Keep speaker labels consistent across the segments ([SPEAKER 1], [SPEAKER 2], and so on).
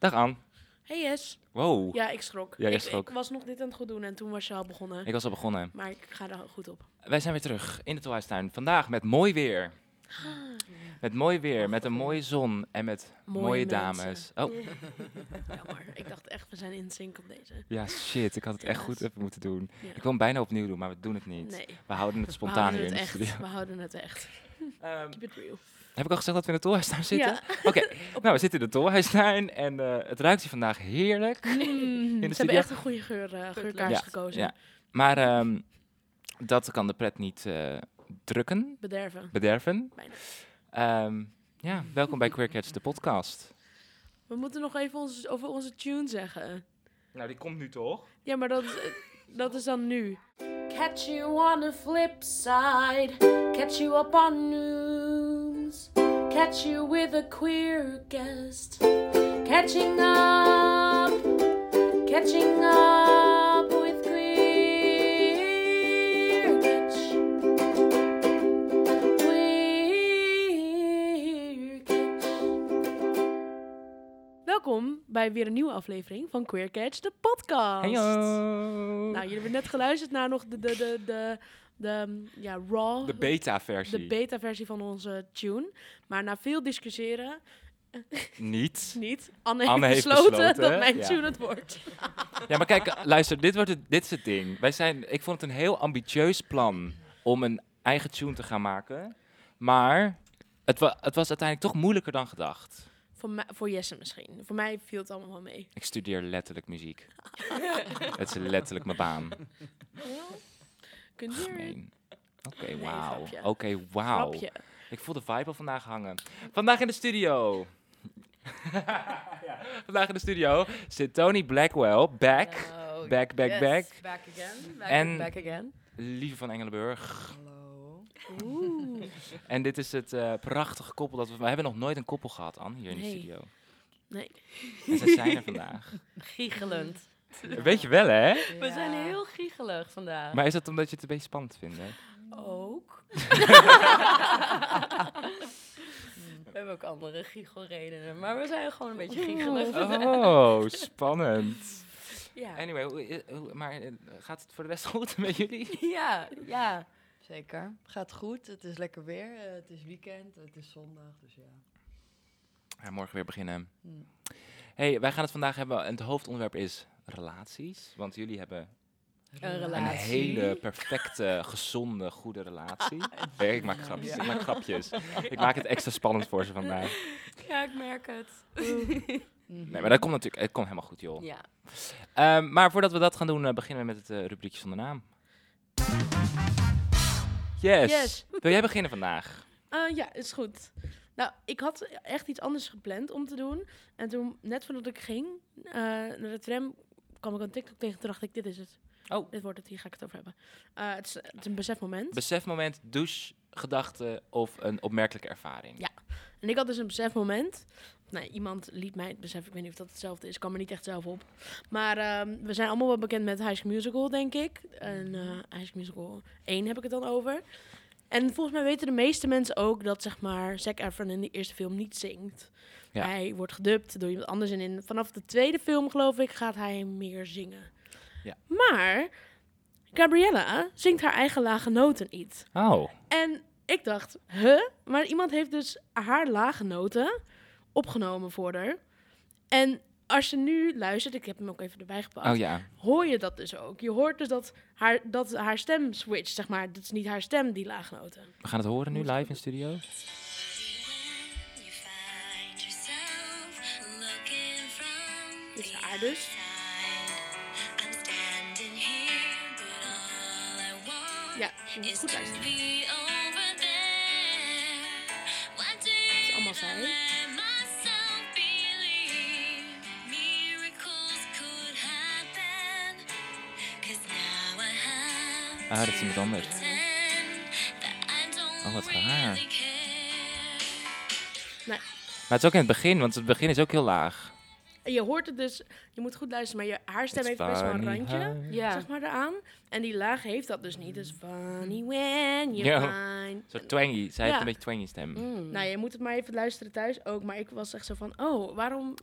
[SPEAKER 1] Dag Ann.
[SPEAKER 2] Hey Yes.
[SPEAKER 1] Wow.
[SPEAKER 2] Ja, ik schrok.
[SPEAKER 1] Ja,
[SPEAKER 2] ik,
[SPEAKER 1] schrok.
[SPEAKER 2] ik was nog dit aan het goed doen en toen was je al begonnen.
[SPEAKER 1] Ik was al begonnen.
[SPEAKER 2] Maar ik ga er goed op.
[SPEAKER 1] Wij zijn weer terug in de Tolhuistuin. Vandaag met mooi weer. Met mooi weer, met een mooie zon en met mooie,
[SPEAKER 2] Mooie
[SPEAKER 1] dames. Oh,
[SPEAKER 2] Jammer. Ik dacht echt, we zijn in sync op deze.
[SPEAKER 1] ja, shit. Ik had het echt goed even moeten doen.
[SPEAKER 2] Ja.
[SPEAKER 1] Ik wil hem bijna opnieuw doen, maar we doen het niet.
[SPEAKER 2] Nee.
[SPEAKER 1] We houden het
[SPEAKER 2] We
[SPEAKER 1] spontaan
[SPEAKER 2] houden
[SPEAKER 1] hier
[SPEAKER 2] het
[SPEAKER 1] in
[SPEAKER 2] echt. We houden het echt.
[SPEAKER 1] Ehm,
[SPEAKER 2] Keep it real.
[SPEAKER 1] Heb ik al gezegd dat we in de Tolhuistuin zitten?
[SPEAKER 2] Ja.
[SPEAKER 1] Oké, nou, we zitten in de Tolhuistuin en eh, het ruikt hier vandaag heerlijk.
[SPEAKER 2] Mm,
[SPEAKER 1] de
[SPEAKER 2] ze
[SPEAKER 1] studio.
[SPEAKER 2] hebben echt een goede geur, eh, geurkaars
[SPEAKER 1] Ja,
[SPEAKER 2] gekozen.
[SPEAKER 1] ja. Maar ehm, dat kan de pret niet eh, drukken,
[SPEAKER 2] Bederven.
[SPEAKER 1] bederven. Ehm, ja, welkom bij Queer Cats, de podcast.
[SPEAKER 2] We moeten nog even ons, over onze tune zeggen.
[SPEAKER 1] Nou, die komt nu toch?
[SPEAKER 2] Ja, maar dat is, dat is dan nu. Catch you on the flip side. Catch you up on news. Catch you with a queer guest. Catching up. Catching up with queer catch. Queer catch. Welkom bij weer een nieuwe aflevering van Queer Catch, de podcast.
[SPEAKER 1] Heyo!
[SPEAKER 2] Nou, jullie hebben net geluisterd naar nog de, de, de, de, de mm, ja, raw,
[SPEAKER 1] de beta-versie.
[SPEAKER 2] de beta-versie van onze tune. Maar na veel discussiëren,
[SPEAKER 1] Niet.
[SPEAKER 2] niet, Anne,
[SPEAKER 1] Anne
[SPEAKER 2] heeft besloten,
[SPEAKER 1] besloten,
[SPEAKER 2] dat mijn
[SPEAKER 1] ja.
[SPEAKER 2] tune het wordt.
[SPEAKER 1] Ja, maar kijk, luister, dit, wordt het, dit is het ding. Wij zijn, ik vond het een heel ambitieus plan om een eigen tune te gaan maken. Maar het, wa het was uiteindelijk toch moeilijker dan gedacht.
[SPEAKER 2] Voor, voor Jesse misschien. Voor mij viel het allemaal wel mee.
[SPEAKER 1] Ik studeer letterlijk muziek. het is letterlijk mijn baan.
[SPEAKER 2] Kunt je
[SPEAKER 1] Gemeen. Oké,
[SPEAKER 2] Nee,
[SPEAKER 1] wauw. Oké, wauw.
[SPEAKER 2] grapje?
[SPEAKER 1] Ik voel de vibe al vandaag hangen. Vandaag in de studio. Ja, Vandaag in de studio zit Tony Blackwell, back.
[SPEAKER 3] Hello.
[SPEAKER 1] Back, back,
[SPEAKER 3] Yes,
[SPEAKER 1] back.
[SPEAKER 3] Back again. Back,
[SPEAKER 1] En-
[SPEAKER 3] back again.
[SPEAKER 1] Lieve van Engelenburg.
[SPEAKER 3] Hallo.
[SPEAKER 2] Oeh.
[SPEAKER 1] En dit is het eh, prachtige koppel dat we... We hebben nog nooit een koppel gehad, Anne, hier in de studio.
[SPEAKER 2] Nee.
[SPEAKER 1] En ze zijn er vandaag.
[SPEAKER 3] Giechelend.
[SPEAKER 1] Weet je wel, hè?
[SPEAKER 3] We zijn heel giechelig vandaag.
[SPEAKER 1] Maar is dat omdat je het een beetje spannend vindt, hè?
[SPEAKER 3] ook. we hebben ook andere giechelredenen, maar we zijn gewoon een beetje giechelig.
[SPEAKER 1] Oh, spannend.
[SPEAKER 2] Ja.
[SPEAKER 1] Anyway, hoe- hoe- maar eh, gaat het voor de rest goed met jullie?
[SPEAKER 3] ja, ja. Zeker. Gaat goed. Het is lekker weer. eh, het is weekend. Het is zondag. Dus ja.
[SPEAKER 1] Ja, morgen weer beginnen.
[SPEAKER 3] Hm.
[SPEAKER 1] hey, wij gaan het vandaag hebben. En het hoofdonderwerp is relaties. Want jullie hebben
[SPEAKER 3] Een
[SPEAKER 1] hele perfecte, gezonde, goede relatie. Nee, ik maak grapjes. Ik maak grapjes. Ik maak het extra spannend voor ze vandaag.
[SPEAKER 3] Ja, ik merk het.
[SPEAKER 1] Nee, maar dat komt natuurlijk het komt helemaal goed, joh.
[SPEAKER 3] Ja.
[SPEAKER 1] Ehm, maar voordat we dat gaan doen, eh, beginnen we met het eh, rubriekje zonder naam. Yes.
[SPEAKER 2] Yes.
[SPEAKER 1] Wil jij beginnen vandaag?
[SPEAKER 2] Eh, ja, is goed. Nou, ik had echt iets anders gepland om te doen. En toen, net voordat ik ging eh, naar de tram, kwam ik een TikTok tegen. Toen dacht ik, dit is het.
[SPEAKER 1] Oh.
[SPEAKER 2] Dit wordt het, hier ga ik het over hebben. Eh, het, is, het is een besefmoment.
[SPEAKER 1] Besefmoment, douche, gedachte of een opmerkelijke ervaring.
[SPEAKER 2] Ja. En ik had dus een besefmoment. Nou, iemand liet mij het besef. Ik weet niet of dat hetzelfde is. Ik kan me niet echt zelf op. Maar ehm, we zijn allemaal wel bekend met High School Musical, denk ik. En eh High School Musical 1 heb ik het dan over. En volgens mij weten de meeste mensen ook dat, zeg maar, Zac Efron in de eerste film niet zingt.
[SPEAKER 1] Ja.
[SPEAKER 2] Hij wordt gedubt door iemand anders. En in, vanaf de tweede film, geloof ik, gaat hij meer zingen.
[SPEAKER 1] Ja.
[SPEAKER 2] Maar Gabriella zingt haar eigen lage noten niet.
[SPEAKER 1] Oh.
[SPEAKER 2] En ik dacht, huh? Maar iemand heeft dus haar lage noten opgenomen voor haar. En als je nu luistert, ik heb hem ook even erbij gepakt,
[SPEAKER 1] Oh ja.
[SPEAKER 2] hoor je dat dus ook. Je hoort dus dat haar, dat haar stem switcht, zeg maar. Dat is niet haar stem, die laagnoten.
[SPEAKER 1] We gaan het horen nu live in studio.
[SPEAKER 4] All I want
[SPEAKER 2] Ja, je moet
[SPEAKER 4] is
[SPEAKER 2] goed luisteren.
[SPEAKER 4] you
[SPEAKER 2] is allemaal zij.
[SPEAKER 1] Ah, dat is iemand anders. Oh, wat raar.
[SPEAKER 4] care.
[SPEAKER 1] Maar het is ook in het begin, want het begin is ook heel laag.
[SPEAKER 2] En je hoort het dus, je moet goed luisteren, maar je haarstem
[SPEAKER 1] It's
[SPEAKER 2] heeft best wel een randje.
[SPEAKER 3] Ja.
[SPEAKER 2] Zeg maar eraan. En die laag heeft dat dus niet. Dus funny when you're.
[SPEAKER 1] Een soort twangy. Zij heeft een beetje twangy stem.
[SPEAKER 3] Mm.
[SPEAKER 2] Nou, je moet het maar even luisteren thuis ook. Maar ik was echt zo van, oh, waarom...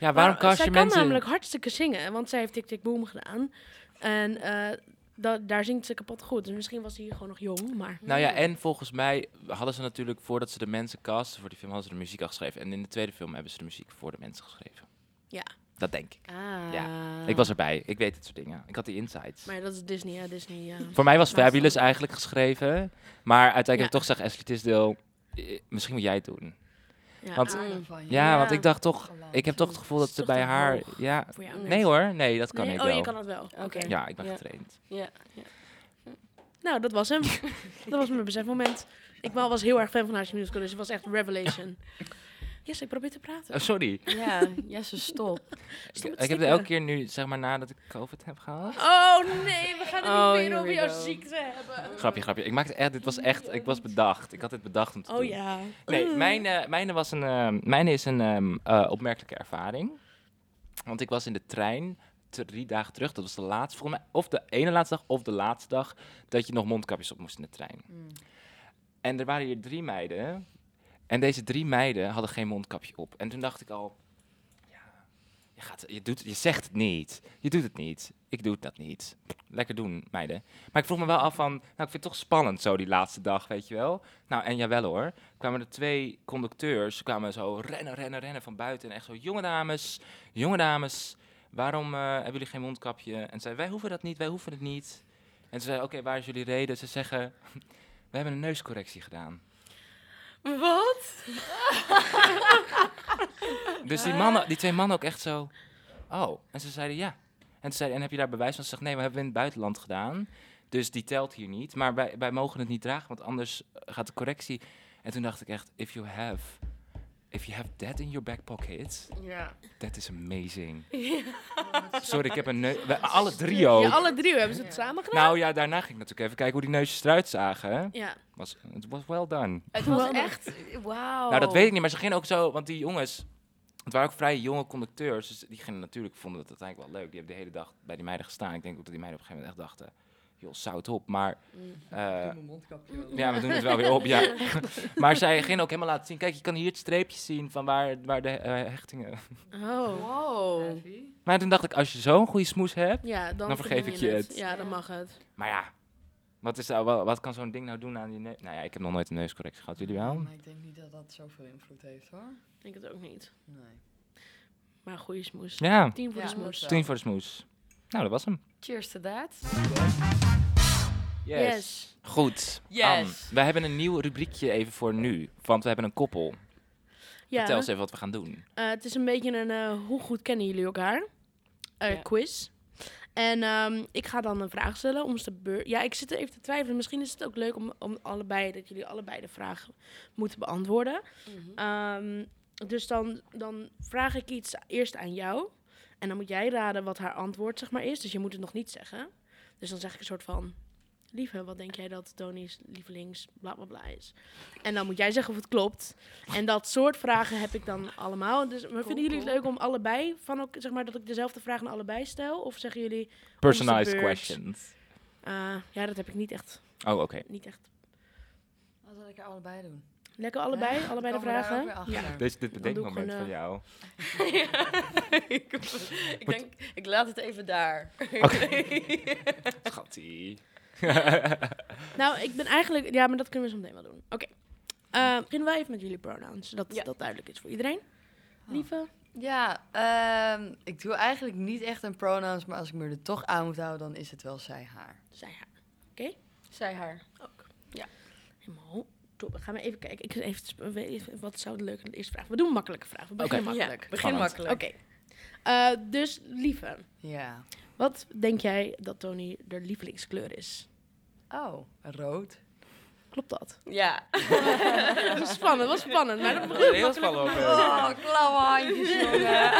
[SPEAKER 1] Ja, waarom cast
[SPEAKER 2] zij
[SPEAKER 1] je
[SPEAKER 2] kan
[SPEAKER 1] mensen...
[SPEAKER 2] namelijk hartstikke zingen, want zij heeft Tik Tik Boom gedaan. En eh, da- daar zingt ze kapot goed. Dus misschien was hij gewoon nog jong, maar...
[SPEAKER 1] Nou ja, en volgens mij hadden ze natuurlijk, voordat ze de mensen casten voor die film, hadden ze de muziek al geschreven. En in de tweede film hebben ze de muziek voor de mensen geschreven.
[SPEAKER 2] Ja.
[SPEAKER 1] Dat denk ik.
[SPEAKER 2] Ah.
[SPEAKER 1] Ik was erbij. Ik weet het soort dingen. Ik had die insights.
[SPEAKER 2] Maar dat is Disney, ja, Disney, ja.
[SPEAKER 1] Voor mij was
[SPEAKER 2] Maar
[SPEAKER 1] Fabulous
[SPEAKER 2] dan-
[SPEAKER 1] eigenlijk geschreven. Maar uiteindelijk
[SPEAKER 2] Ja.
[SPEAKER 1] toch gezegd, Ashley Tisdale, eh, misschien moet jij het doen.
[SPEAKER 2] ja.
[SPEAKER 1] Want-
[SPEAKER 3] van je.
[SPEAKER 1] Ja, want
[SPEAKER 2] Ja.
[SPEAKER 1] ik dacht toch, ik heb toch het gevoel dat ze bij haar...
[SPEAKER 2] hoog
[SPEAKER 1] Ja, nee hoor, nee, dat kan
[SPEAKER 2] Nee?
[SPEAKER 1] ik
[SPEAKER 2] oh,
[SPEAKER 1] wel.
[SPEAKER 2] je kan het wel. Oké.
[SPEAKER 1] Ja, ik ben
[SPEAKER 3] Ja.
[SPEAKER 1] getraind.
[SPEAKER 3] Ja.
[SPEAKER 2] Nou, dat was hem. dat was mijn besefmoment. Ik wa- was heel erg fan van haar musical, dus het was echt revelation. Yes, ik probeer te praten.
[SPEAKER 1] Oh, sorry.
[SPEAKER 3] Ja, Jesse, stop.
[SPEAKER 2] Stop
[SPEAKER 1] Ik, heb er
[SPEAKER 2] stikken.
[SPEAKER 1] elke keer nu, zeg maar, nadat ik COVID heb gehad.
[SPEAKER 2] Oh nee, we gaan het
[SPEAKER 3] Oh,
[SPEAKER 2] niet meer
[SPEAKER 3] here
[SPEAKER 2] over jouw
[SPEAKER 3] go.
[SPEAKER 2] ziekte hebben.
[SPEAKER 1] Grapje, grapje. Ik maakte echt, dit was echt, ik was bedacht. Ik had dit bedacht om te
[SPEAKER 2] Oh
[SPEAKER 1] doen.
[SPEAKER 2] ja.
[SPEAKER 1] Nee,
[SPEAKER 2] Uh.
[SPEAKER 1] mijn, eh, mijne, was een, ehm, mijne is een ehm, eh, opmerkelijke ervaring. Want ik was in de trein drie dagen terug. Dat was de laatste, volgens mij, of de ene laatste dag of de laatste dag dat je nog mondkapjes op moest in de trein.
[SPEAKER 3] Mm.
[SPEAKER 1] En er waren hier drie meiden. En deze drie meiden hadden geen mondkapje op. En toen dacht ik al, ja, je, gaat, je, doet, je zegt het niet. Je doet het niet. Ik doe dat niet. Lekker doen, meiden. Maar ik vroeg me wel af van, nou, ik vind het toch spannend zo die laatste dag, weet je wel. Nou, en jawel hoor. Kwamen er twee conducteurs, kwamen zo rennen, rennen, rennen van buiten. En echt zo, jonge dames, jonge dames, waarom eh, hebben jullie geen mondkapje? En zei, wij hoeven dat niet, wij hoeven het niet. En ze zei, oké, waar is jullie reden? Ze zeggen, we hebben een neuscorrectie gedaan.
[SPEAKER 3] Wat?
[SPEAKER 1] Dus die, mannen, die twee mannen ook echt zo, oh. En ze zeiden ja. En ze zeiden, en heb je daar bewijs van? Ze zegt, nee, we hebben in het buitenland gedaan. Dus die telt hier niet. Maar wij, wij mogen het niet dragen, want anders gaat de correctie. En toen dacht ik echt, if you have, if you have that in your back pocket,
[SPEAKER 3] Ja.
[SPEAKER 1] that is amazing. Sorry, ik heb een neus, alle drie ook.
[SPEAKER 2] Ja, alle drie hebben ze het samen gedaan.
[SPEAKER 1] Nou ja, daarna ging ik natuurlijk even kijken hoe die neusjes eruit zagen.
[SPEAKER 2] Ja.
[SPEAKER 1] Was, het was well done.
[SPEAKER 3] Het was
[SPEAKER 2] Wel,
[SPEAKER 3] echt... Wauw.
[SPEAKER 1] Nou, dat weet ik niet, maar ze gingen ook zo, want die jongens, het waren ook vrij jonge conducteurs, dus die gingen natuurlijk, vonden het uiteindelijk wel leuk. Die hebben de hele dag bij die meiden gestaan. Ik denk ook dat die meiden op een gegeven moment echt dachten, joh, zout op. Maar, eh, ja, we doen het wel weer op, ja. maar zij gingen ook helemaal laten zien, kijk, je kan hier het streepje zien van waar, waar de eh, hechtingen...
[SPEAKER 2] Oh.
[SPEAKER 3] Wow.
[SPEAKER 1] Maar toen dacht ik, als je zo'n goede smoes hebt,
[SPEAKER 2] Ja, dan,
[SPEAKER 1] Dan vergeef ik je het.
[SPEAKER 2] Ja, dan mag het.
[SPEAKER 1] maar ja, wat, is nou, wel- wat kan zo'n ding nou doen aan die neus? Nou ja, ik heb nog nooit een neuscorrectie gehad, jullie wel?
[SPEAKER 3] Maar ik denk niet dat dat zoveel invloed heeft, hoor.
[SPEAKER 2] Ik denk het ook niet.
[SPEAKER 3] Nee.
[SPEAKER 2] Maar goede smoes.
[SPEAKER 1] Ja,
[SPEAKER 2] Tien voor
[SPEAKER 3] Ja,
[SPEAKER 2] de smoes.
[SPEAKER 1] tien voor de smoes. Nou, dat was hem.
[SPEAKER 3] Cheers to that.
[SPEAKER 1] Yes.
[SPEAKER 2] Yes.
[SPEAKER 1] Goed.
[SPEAKER 3] Yes.
[SPEAKER 1] Anne, wij hebben een nieuw rubriekje even voor nu. Want we hebben een koppel.
[SPEAKER 2] Ja,
[SPEAKER 1] Vertel eens even wat we gaan doen.
[SPEAKER 2] eh, het is een beetje een eh, hoe goed kennen jullie elkaar? Eh,
[SPEAKER 3] Ja.
[SPEAKER 2] Quiz. En ehm, ik ga dan een vraag stellen om ze de beurt. Ja, ik zit er even te twijfelen. Misschien is het ook leuk om, om allebei dat jullie allebei de vraag moeten beantwoorden. Ehm, dus dan, dan vraag ik iets eerst aan jou. En dan moet jij raden wat haar antwoord zeg maar is. Dus je moet het nog niet zeggen. Dus dan zeg ik een soort van... Lieve, wat denk jij dat Tony's lievelings bla bla bla is? En dan moet jij zeggen of het klopt. En dat soort vragen heb ik dan allemaal. Dus maar vinden jullie het
[SPEAKER 3] cool.
[SPEAKER 2] leuk om allebei van ook, zeg maar, dat ik dezelfde vraag aan allebei stel? Of zeggen jullie,
[SPEAKER 1] Personalized questions.
[SPEAKER 2] eh, ja, dat heb ik niet echt,
[SPEAKER 1] Oh, oké.
[SPEAKER 2] niet echt.
[SPEAKER 3] Wat zal ik er allebei doen?
[SPEAKER 2] Lekker allebei,
[SPEAKER 3] Ja,
[SPEAKER 2] allebei de
[SPEAKER 3] ook
[SPEAKER 2] vragen. Ja.
[SPEAKER 1] Dit, dit bedenkmoment
[SPEAKER 2] gewoon,
[SPEAKER 1] van
[SPEAKER 2] eh,
[SPEAKER 1] jou.
[SPEAKER 3] ik, ik denk, ik laat het even daar.
[SPEAKER 1] Schattie.
[SPEAKER 2] Nou, ik ben eigenlijk, ja, maar dat kunnen we zo meteen wel doen. Oké. Eh, beginnen wij even met jullie pronouns, zodat
[SPEAKER 3] Ja.
[SPEAKER 2] dat duidelijk is voor iedereen. Lieve,
[SPEAKER 3] Ja, ehm, ik doe eigenlijk niet echt een pronouns, maar als ik me er toch aan moet houden, dan is het wel zij, haar.
[SPEAKER 2] zij haar.
[SPEAKER 3] Zij, haar.
[SPEAKER 2] Helemaal top. Gaan we even kijken. Ik even, we- even- wat zou de leuke eerste vraag? We doen een makkelijke vraag. We beginnen
[SPEAKER 1] Oké.
[SPEAKER 2] makkelijk.
[SPEAKER 3] begin makkelijk.
[SPEAKER 2] Oké. Eh, dus lieve,
[SPEAKER 3] Ja.
[SPEAKER 2] wat denk jij dat Tony de lievelingskleur is?
[SPEAKER 3] Oh, rood.
[SPEAKER 2] Klopt dat?
[SPEAKER 3] Ja.
[SPEAKER 2] dat was spannend, was spannend. Maar dat begon
[SPEAKER 1] Heel
[SPEAKER 2] makkelijk.
[SPEAKER 1] spannend.
[SPEAKER 3] Oh, klauwe handjes, jongen.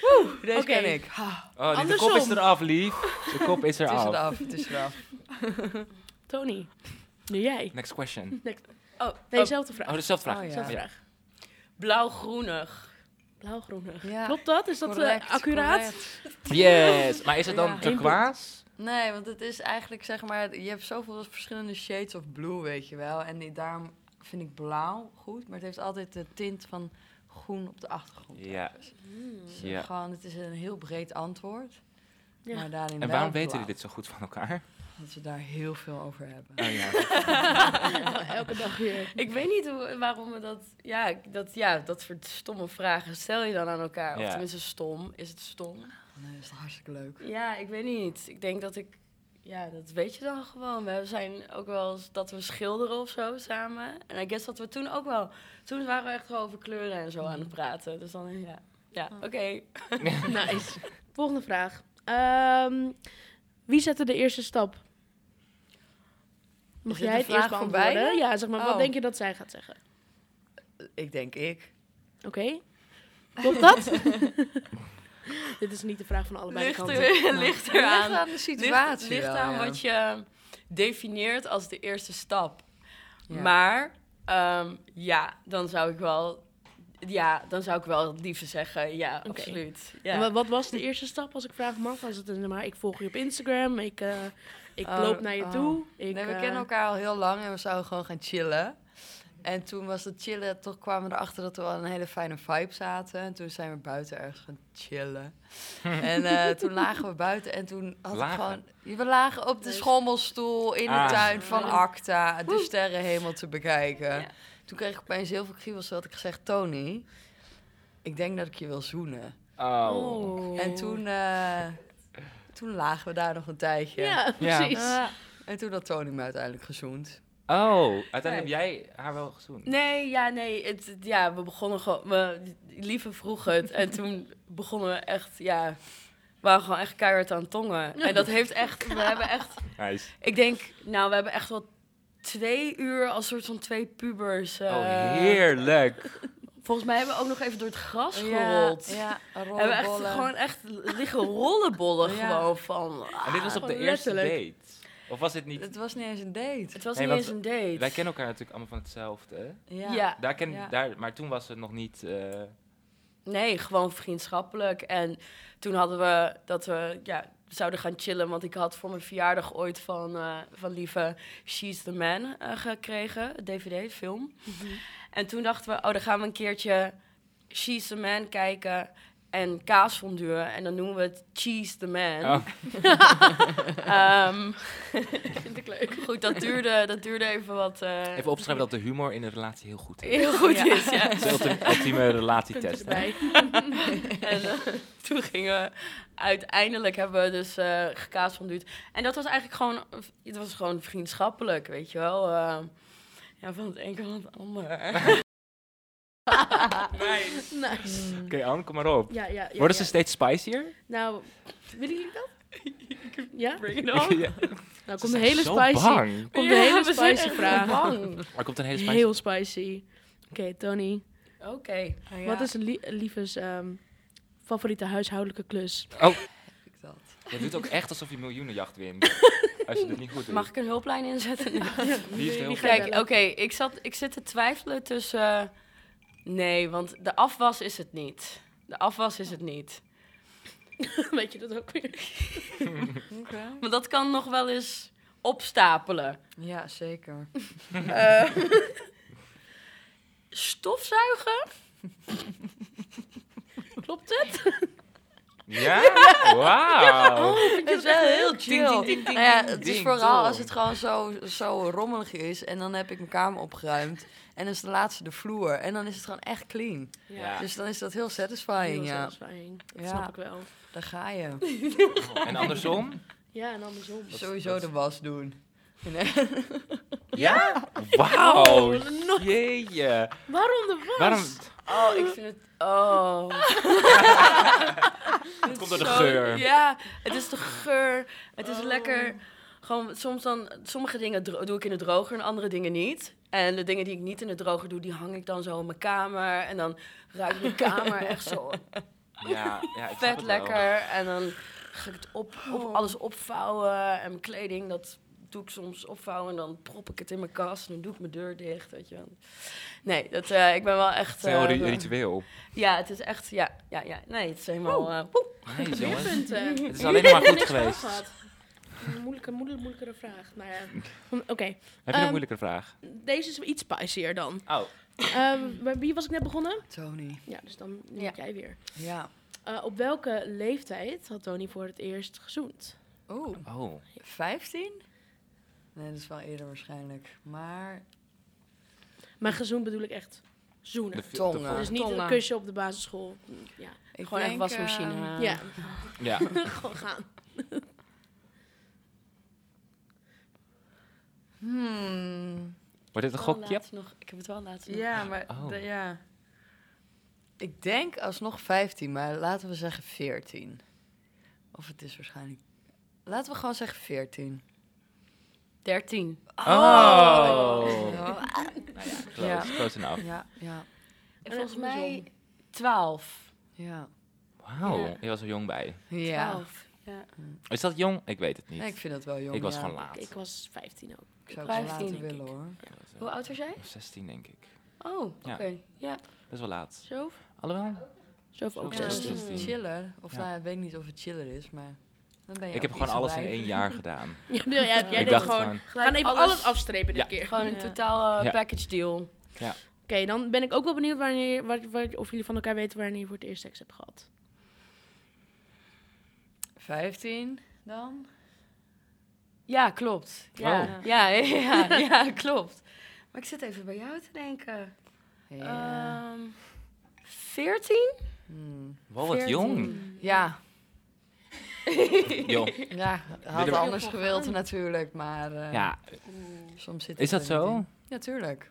[SPEAKER 3] Woe, deze
[SPEAKER 2] Oké.
[SPEAKER 3] ken ik.
[SPEAKER 1] Oh, die- de kop is eraf, lief. De kop is
[SPEAKER 3] Het is
[SPEAKER 1] eraf.
[SPEAKER 3] eraf, het is eraf.
[SPEAKER 2] Tony, nu jij.
[SPEAKER 1] Next question.
[SPEAKER 2] Next.
[SPEAKER 3] Oh,
[SPEAKER 2] Nee, dezelfde vraag.
[SPEAKER 1] Oh, dezelfde vraag.
[SPEAKER 3] Oh, ja.
[SPEAKER 2] Vraag.
[SPEAKER 3] blauw-groenig.
[SPEAKER 2] Blauwgroenig.
[SPEAKER 3] Ja,
[SPEAKER 2] Klopt dat? Is dat eh, accuraat?
[SPEAKER 3] correct.
[SPEAKER 1] Yes. Maar is het dan
[SPEAKER 3] Ja.
[SPEAKER 1] turquoise?
[SPEAKER 3] Nee, want het is eigenlijk zeg maar, je hebt zoveel verschillende shades of blue, weet je wel. En die- daarom vind ik blauw goed, maar het heeft altijd de tint van groen op de achtergrond.
[SPEAKER 1] Ja.
[SPEAKER 3] Dus
[SPEAKER 1] Ja.
[SPEAKER 3] gewoon, het is een heel breed antwoord.
[SPEAKER 2] Ja.
[SPEAKER 3] Maar daarin
[SPEAKER 1] En waarom weten jullie dit zo goed van elkaar?
[SPEAKER 3] Dat we daar heel veel over hebben.
[SPEAKER 1] Oh ja.
[SPEAKER 2] Elke dag weer.
[SPEAKER 5] Ik weet niet hoe, waarom we dat ja, dat... ja, dat soort stomme vragen stel je dan aan elkaar.
[SPEAKER 1] Ja.
[SPEAKER 5] Of tenminste stom. Is het stom?
[SPEAKER 3] Nee, dat is hartstikke leuk.
[SPEAKER 5] Ja, ik weet niet. Ik denk dat ik... Ja, dat weet je dan gewoon. We zijn ook wel eens dat we schilderen of zo samen. En I guess dat we toen ook wel... Toen waren we echt wel over kleuren en zo aan het praten. Dus dan, ja. Ja, oké.
[SPEAKER 2] Nice. Volgende vraag. Ehm, wie zette de eerste stap? Mag jij het eerst
[SPEAKER 3] vraag
[SPEAKER 2] beantwoorden? Ja, zeg maar. Wat
[SPEAKER 3] Oh.
[SPEAKER 2] denk je dat zij gaat zeggen?
[SPEAKER 3] Ik denk ik.
[SPEAKER 2] Oké. Klopt dat? Dit is niet de vraag van allebei de
[SPEAKER 5] Ligt
[SPEAKER 2] kanten.
[SPEAKER 5] er,
[SPEAKER 2] maar-
[SPEAKER 5] ligt
[SPEAKER 3] Het
[SPEAKER 5] er
[SPEAKER 3] ligt
[SPEAKER 5] aan.
[SPEAKER 3] aan de
[SPEAKER 5] Ligt,
[SPEAKER 3] situatie
[SPEAKER 5] ligt
[SPEAKER 3] wel,
[SPEAKER 5] aan
[SPEAKER 3] ja.
[SPEAKER 5] wat je definieert als de eerste stap.
[SPEAKER 3] Ja.
[SPEAKER 5] Maar ehm, ja, dan zou ik wel. Ja, dan zou ik wel het liefste zeggen. Ja, absoluut. Ja.
[SPEAKER 2] wat, wat was de eerste stap, als ik vragen mag? Was het een, maar ik volg je op Instagram, ik, eh, ik
[SPEAKER 3] Oh,
[SPEAKER 2] loop naar je
[SPEAKER 3] oh.
[SPEAKER 2] toe. Ik,
[SPEAKER 3] nee, we
[SPEAKER 2] eh,
[SPEAKER 3] kennen elkaar al heel lang en we zouden gewoon gaan chillen. En toen was het chillen, toch kwamen we erachter dat we wel een hele fijne vibe zaten. En toen zijn we buiten ergens gaan chillen. en eh, toen lagen we buiten en toen had
[SPEAKER 1] Lagen?
[SPEAKER 3] ik gewoon... We lagen op de schommelstoel in de
[SPEAKER 1] Ah.
[SPEAKER 3] tuin van. Acta, de sterrenhemel te bekijken.
[SPEAKER 5] Ja.
[SPEAKER 3] Toen kreeg ik opeens heel veel kriebels, had ik gezegd... Tony, ik denk dat ik je wil zoenen.
[SPEAKER 1] Oh.
[SPEAKER 2] Oh.
[SPEAKER 3] En toen, eh, toen lagen we daar nog een tijdje.
[SPEAKER 2] Ja, precies.
[SPEAKER 3] En toen had Tony me uiteindelijk gezoend.
[SPEAKER 1] Oh, uiteindelijk heb jij haar wel gezoend.
[SPEAKER 5] Nee, ja, nee. Het, ja, we begonnen gewoon. We, lieve vroeg het. en toen begonnen we echt. Ja, we waren gewoon echt keihard aan het tongen. En dat heeft echt. We hebben echt.
[SPEAKER 1] Nice.
[SPEAKER 5] Ik denk, nou, we hebben echt wel twee uur als soort van twee pubers. eh,
[SPEAKER 1] Oh, heerlijk.
[SPEAKER 5] Volgens mij hebben we ook nog even door het gras gerold.
[SPEAKER 3] Ja, ja
[SPEAKER 5] We hebben echt
[SPEAKER 3] rollenbollen.
[SPEAKER 5] gewoon echt liggen rollenbollen
[SPEAKER 3] Ja.
[SPEAKER 5] gewoon van.
[SPEAKER 1] En dit was op de eerste
[SPEAKER 2] letterlijk.
[SPEAKER 1] date? Of was dit niet...
[SPEAKER 3] Het was niet eens een date.
[SPEAKER 5] Het was
[SPEAKER 1] Nee,
[SPEAKER 5] niet eens een date.
[SPEAKER 1] Wij kennen elkaar natuurlijk allemaal van hetzelfde.
[SPEAKER 3] Ja.
[SPEAKER 5] Ja.
[SPEAKER 1] Daar ken,
[SPEAKER 3] Ja.
[SPEAKER 1] daar, maar toen was het nog niet... eh,
[SPEAKER 5] Nee, gewoon vriendschappelijk. En toen hadden we dat we ja, zouden gaan chillen. Want ik had voor mijn verjaardag ooit van, eh, van lieve She's the Man eh, gekregen. DVD, film. En toen dachten we, oh, dan gaan we een keertje She's the Man kijken. En kaasfondue. En dan noemen we het Cheese the Man.
[SPEAKER 1] Oh.
[SPEAKER 5] Ehm,
[SPEAKER 2] Vind ik leuk.
[SPEAKER 5] goed, dat duurde, dat duurde even wat... eh,
[SPEAKER 1] Even opschrijven dat de humor in een relatie heel goed is.
[SPEAKER 5] Heel goed
[SPEAKER 3] Ja.
[SPEAKER 5] is, ja.
[SPEAKER 1] Dat is ulti- ultieme relatietest.
[SPEAKER 5] En eh, toen gingen we... Uiteindelijk hebben we dus eh gekaas van duurt. En dat was eigenlijk gewoon... Het was gewoon vriendschappelijk, weet je wel. eh, ja, van het een kan het ander.
[SPEAKER 2] Nice.
[SPEAKER 1] Oké, Anne, kom maar op.
[SPEAKER 2] Ja, ja, ja.
[SPEAKER 1] Worden
[SPEAKER 2] ja.
[SPEAKER 1] ze steeds spicier?
[SPEAKER 2] Nou, willen jullie dat? Ja?
[SPEAKER 5] Bring it on.
[SPEAKER 1] Ja.
[SPEAKER 2] Nou, komt een hele
[SPEAKER 1] zo
[SPEAKER 2] spicy.
[SPEAKER 1] bang.
[SPEAKER 2] Komt
[SPEAKER 5] Ja,
[SPEAKER 2] een hele spicy vraag.
[SPEAKER 5] bang.
[SPEAKER 1] Er komt een hele spicy...
[SPEAKER 2] Heel spicy. Oké, Tony.
[SPEAKER 5] Oké.
[SPEAKER 2] Wat is lie Lieves ehm, favoriete huishoudelijke klus?
[SPEAKER 1] Oh, je doet ook echt alsof je miljoenenjacht wint. Als je dit niet goed doet.
[SPEAKER 5] Mag ik een hulplijn inzetten?
[SPEAKER 1] Die
[SPEAKER 2] ga-
[SPEAKER 5] Kijk, oké, ik, zat, ik zit te twijfelen tussen... nee, want de afwas is het niet. De afwas is het niet.
[SPEAKER 2] Weet je dat ook weer?
[SPEAKER 5] Want dat kan nog wel eens opstapelen.
[SPEAKER 3] Ja, zeker.
[SPEAKER 5] Eh, stofzuigen?
[SPEAKER 2] Klopt het?
[SPEAKER 1] Ja? Wauw.
[SPEAKER 3] Het is wel heel chill.
[SPEAKER 1] ding, ding, ding,
[SPEAKER 3] Nou ja, het is vooral als het gewoon zo, zo rommelig is. En dan heb ik mijn kamer opgeruimd. En dan is de laatste de vloer. En dan is het gewoon echt clean.
[SPEAKER 1] Ja.
[SPEAKER 3] Dus dan is dat heel satisfying,
[SPEAKER 2] Heel
[SPEAKER 3] ja.
[SPEAKER 2] satisfying. Dat
[SPEAKER 3] Ja.
[SPEAKER 2] snap ik wel.
[SPEAKER 3] Daar ga je.
[SPEAKER 1] En andersom?
[SPEAKER 2] Ja, en andersom.
[SPEAKER 3] Sowieso
[SPEAKER 1] dat-
[SPEAKER 3] de was doen. Nee.
[SPEAKER 1] Ja? Wauw.
[SPEAKER 2] Oh, nog-
[SPEAKER 1] Jeetje.
[SPEAKER 2] Waarom de was?
[SPEAKER 1] Waarom?
[SPEAKER 5] Oh, ik vind het... Oh.
[SPEAKER 1] Het komt door de
[SPEAKER 5] Zo-
[SPEAKER 1] geur.
[SPEAKER 5] Ja, het is de geur. Het is
[SPEAKER 2] Oh.
[SPEAKER 5] lekker... Gewoon, soms dan... Sommige dingen doe ik in de droger en andere dingen niet. En de dingen die ik niet in de droger doe, die hang ik dan zo in mijn kamer. En dan ruikt mijn kamer echt zo
[SPEAKER 1] Ja, ja ik
[SPEAKER 5] vet lekker. En dan ga ik het op, op, alles opvouwen. En mijn kleding, dat doe ik soms opvouwen en dan prop ik het in mijn kast. En dan doe ik mijn deur dicht, weet je wel. Nee, dat, eh, ik ben wel echt...
[SPEAKER 1] Het is een heel
[SPEAKER 5] eh,
[SPEAKER 1] ri- ritueel.
[SPEAKER 5] ja, het is echt... Ja, ja, ja. Nee, het is helemaal... eh.
[SPEAKER 1] Nee, jongens.
[SPEAKER 2] punten.
[SPEAKER 1] Het is alleen maar goed geweest.
[SPEAKER 2] Een moeilijke, moeilijke, moeilijkere vraag. Nou ja. Oké,
[SPEAKER 1] Heb je nog
[SPEAKER 2] Ehm,
[SPEAKER 1] een moeilijke vraag?
[SPEAKER 2] deze is iets spicier dan.
[SPEAKER 1] Oh.
[SPEAKER 2] Ehm, bij wie was ik net begonnen?
[SPEAKER 3] Tony.
[SPEAKER 2] Ja, dus dan
[SPEAKER 5] ja.
[SPEAKER 2] jij weer.
[SPEAKER 3] Ja.
[SPEAKER 2] Eh, op welke leeftijd had Tony voor het eerst gezoend?
[SPEAKER 3] Oeh,
[SPEAKER 1] Oh.
[SPEAKER 3] 15? Nee, dat is wel eerder waarschijnlijk. Maar
[SPEAKER 2] Maar gezoend bedoel ik echt zoenen.
[SPEAKER 1] De
[SPEAKER 3] Tongen.
[SPEAKER 2] dus niet
[SPEAKER 5] Tongen.
[SPEAKER 2] een kusje op de basisschool. Ja,
[SPEAKER 3] ik
[SPEAKER 5] Gewoon echt wasmachine. eh,
[SPEAKER 2] ja.
[SPEAKER 1] Ja.
[SPEAKER 2] gewoon gaan.
[SPEAKER 3] Hmm.
[SPEAKER 1] Wordt dit een gokje?
[SPEAKER 5] nog, ik heb het wel laatst nog.
[SPEAKER 3] Ja, maar
[SPEAKER 1] Oh.
[SPEAKER 3] de- ja. Ik denk alsnog 15, maar laten we zeggen 14. Of het is waarschijnlijk. Laten we gewoon zeggen 14.
[SPEAKER 5] 13.
[SPEAKER 1] Oh.
[SPEAKER 3] Ja.
[SPEAKER 1] Close,
[SPEAKER 3] Ja.
[SPEAKER 1] close enough.
[SPEAKER 3] Ja, ja,
[SPEAKER 5] En volgens mij 12.
[SPEAKER 3] ja.
[SPEAKER 1] Wauw,
[SPEAKER 5] Ja.
[SPEAKER 1] je was er jong bij.
[SPEAKER 3] Ja.
[SPEAKER 5] 12. Ja.
[SPEAKER 1] Is dat jong? Ik weet het niet.
[SPEAKER 3] Nee, ik vind het wel jong.
[SPEAKER 1] ik was
[SPEAKER 3] ja.
[SPEAKER 1] gewoon laat.
[SPEAKER 2] Ik, ik was 15 ook.
[SPEAKER 3] Ik zou het wel
[SPEAKER 5] 15,
[SPEAKER 3] later
[SPEAKER 5] denk
[SPEAKER 3] willen
[SPEAKER 5] ik.
[SPEAKER 3] hoor.
[SPEAKER 5] Hoe oud was jij?
[SPEAKER 1] 16 denk ik.
[SPEAKER 5] Oh, oké.
[SPEAKER 1] Ja.
[SPEAKER 5] Ja.
[SPEAKER 1] Best wel laat.
[SPEAKER 2] Zo?
[SPEAKER 1] Alhoewel,
[SPEAKER 2] Zo ook
[SPEAKER 1] Ja,
[SPEAKER 3] Ja,
[SPEAKER 2] 16.
[SPEAKER 1] 16.
[SPEAKER 3] chiller. Of
[SPEAKER 1] Ja.
[SPEAKER 3] nou, ik weet niet of het chiller is, maar dan ben je
[SPEAKER 1] ik heb gewoon alles in één jaar gedaan.
[SPEAKER 2] Ja, ja, jij
[SPEAKER 1] dacht
[SPEAKER 2] gewoon... gaan even
[SPEAKER 5] alles-
[SPEAKER 2] alles, afstrepen dit
[SPEAKER 1] Ja.
[SPEAKER 2] keer.
[SPEAKER 5] Gewoon een
[SPEAKER 3] Ja.
[SPEAKER 5] totaal eh,
[SPEAKER 1] Ja.
[SPEAKER 5] package deal.
[SPEAKER 2] Oké, dan ben ik ook wel benieuwd wanneer, wat, wat- of jullie van elkaar weten wanneer je voor het eerst seks hebt gehad.
[SPEAKER 3] 15 dan?
[SPEAKER 5] Ja, klopt. Ja,
[SPEAKER 1] Oh.
[SPEAKER 5] ja, ja, ja, klopt. Maar ik zit even bij jou te denken.
[SPEAKER 3] Ja.
[SPEAKER 5] Ehm 14?
[SPEAKER 3] Hmm.
[SPEAKER 1] Wow, wat
[SPEAKER 5] 14.
[SPEAKER 1] jong.
[SPEAKER 3] Ja,
[SPEAKER 1] Jong.
[SPEAKER 3] ja, had
[SPEAKER 1] er-
[SPEAKER 3] anders gewild natuurlijk, maar eh,
[SPEAKER 1] Ja,
[SPEAKER 3] soms zit
[SPEAKER 1] is
[SPEAKER 3] het
[SPEAKER 1] dat zo?
[SPEAKER 3] in. Ja, tuurlijk.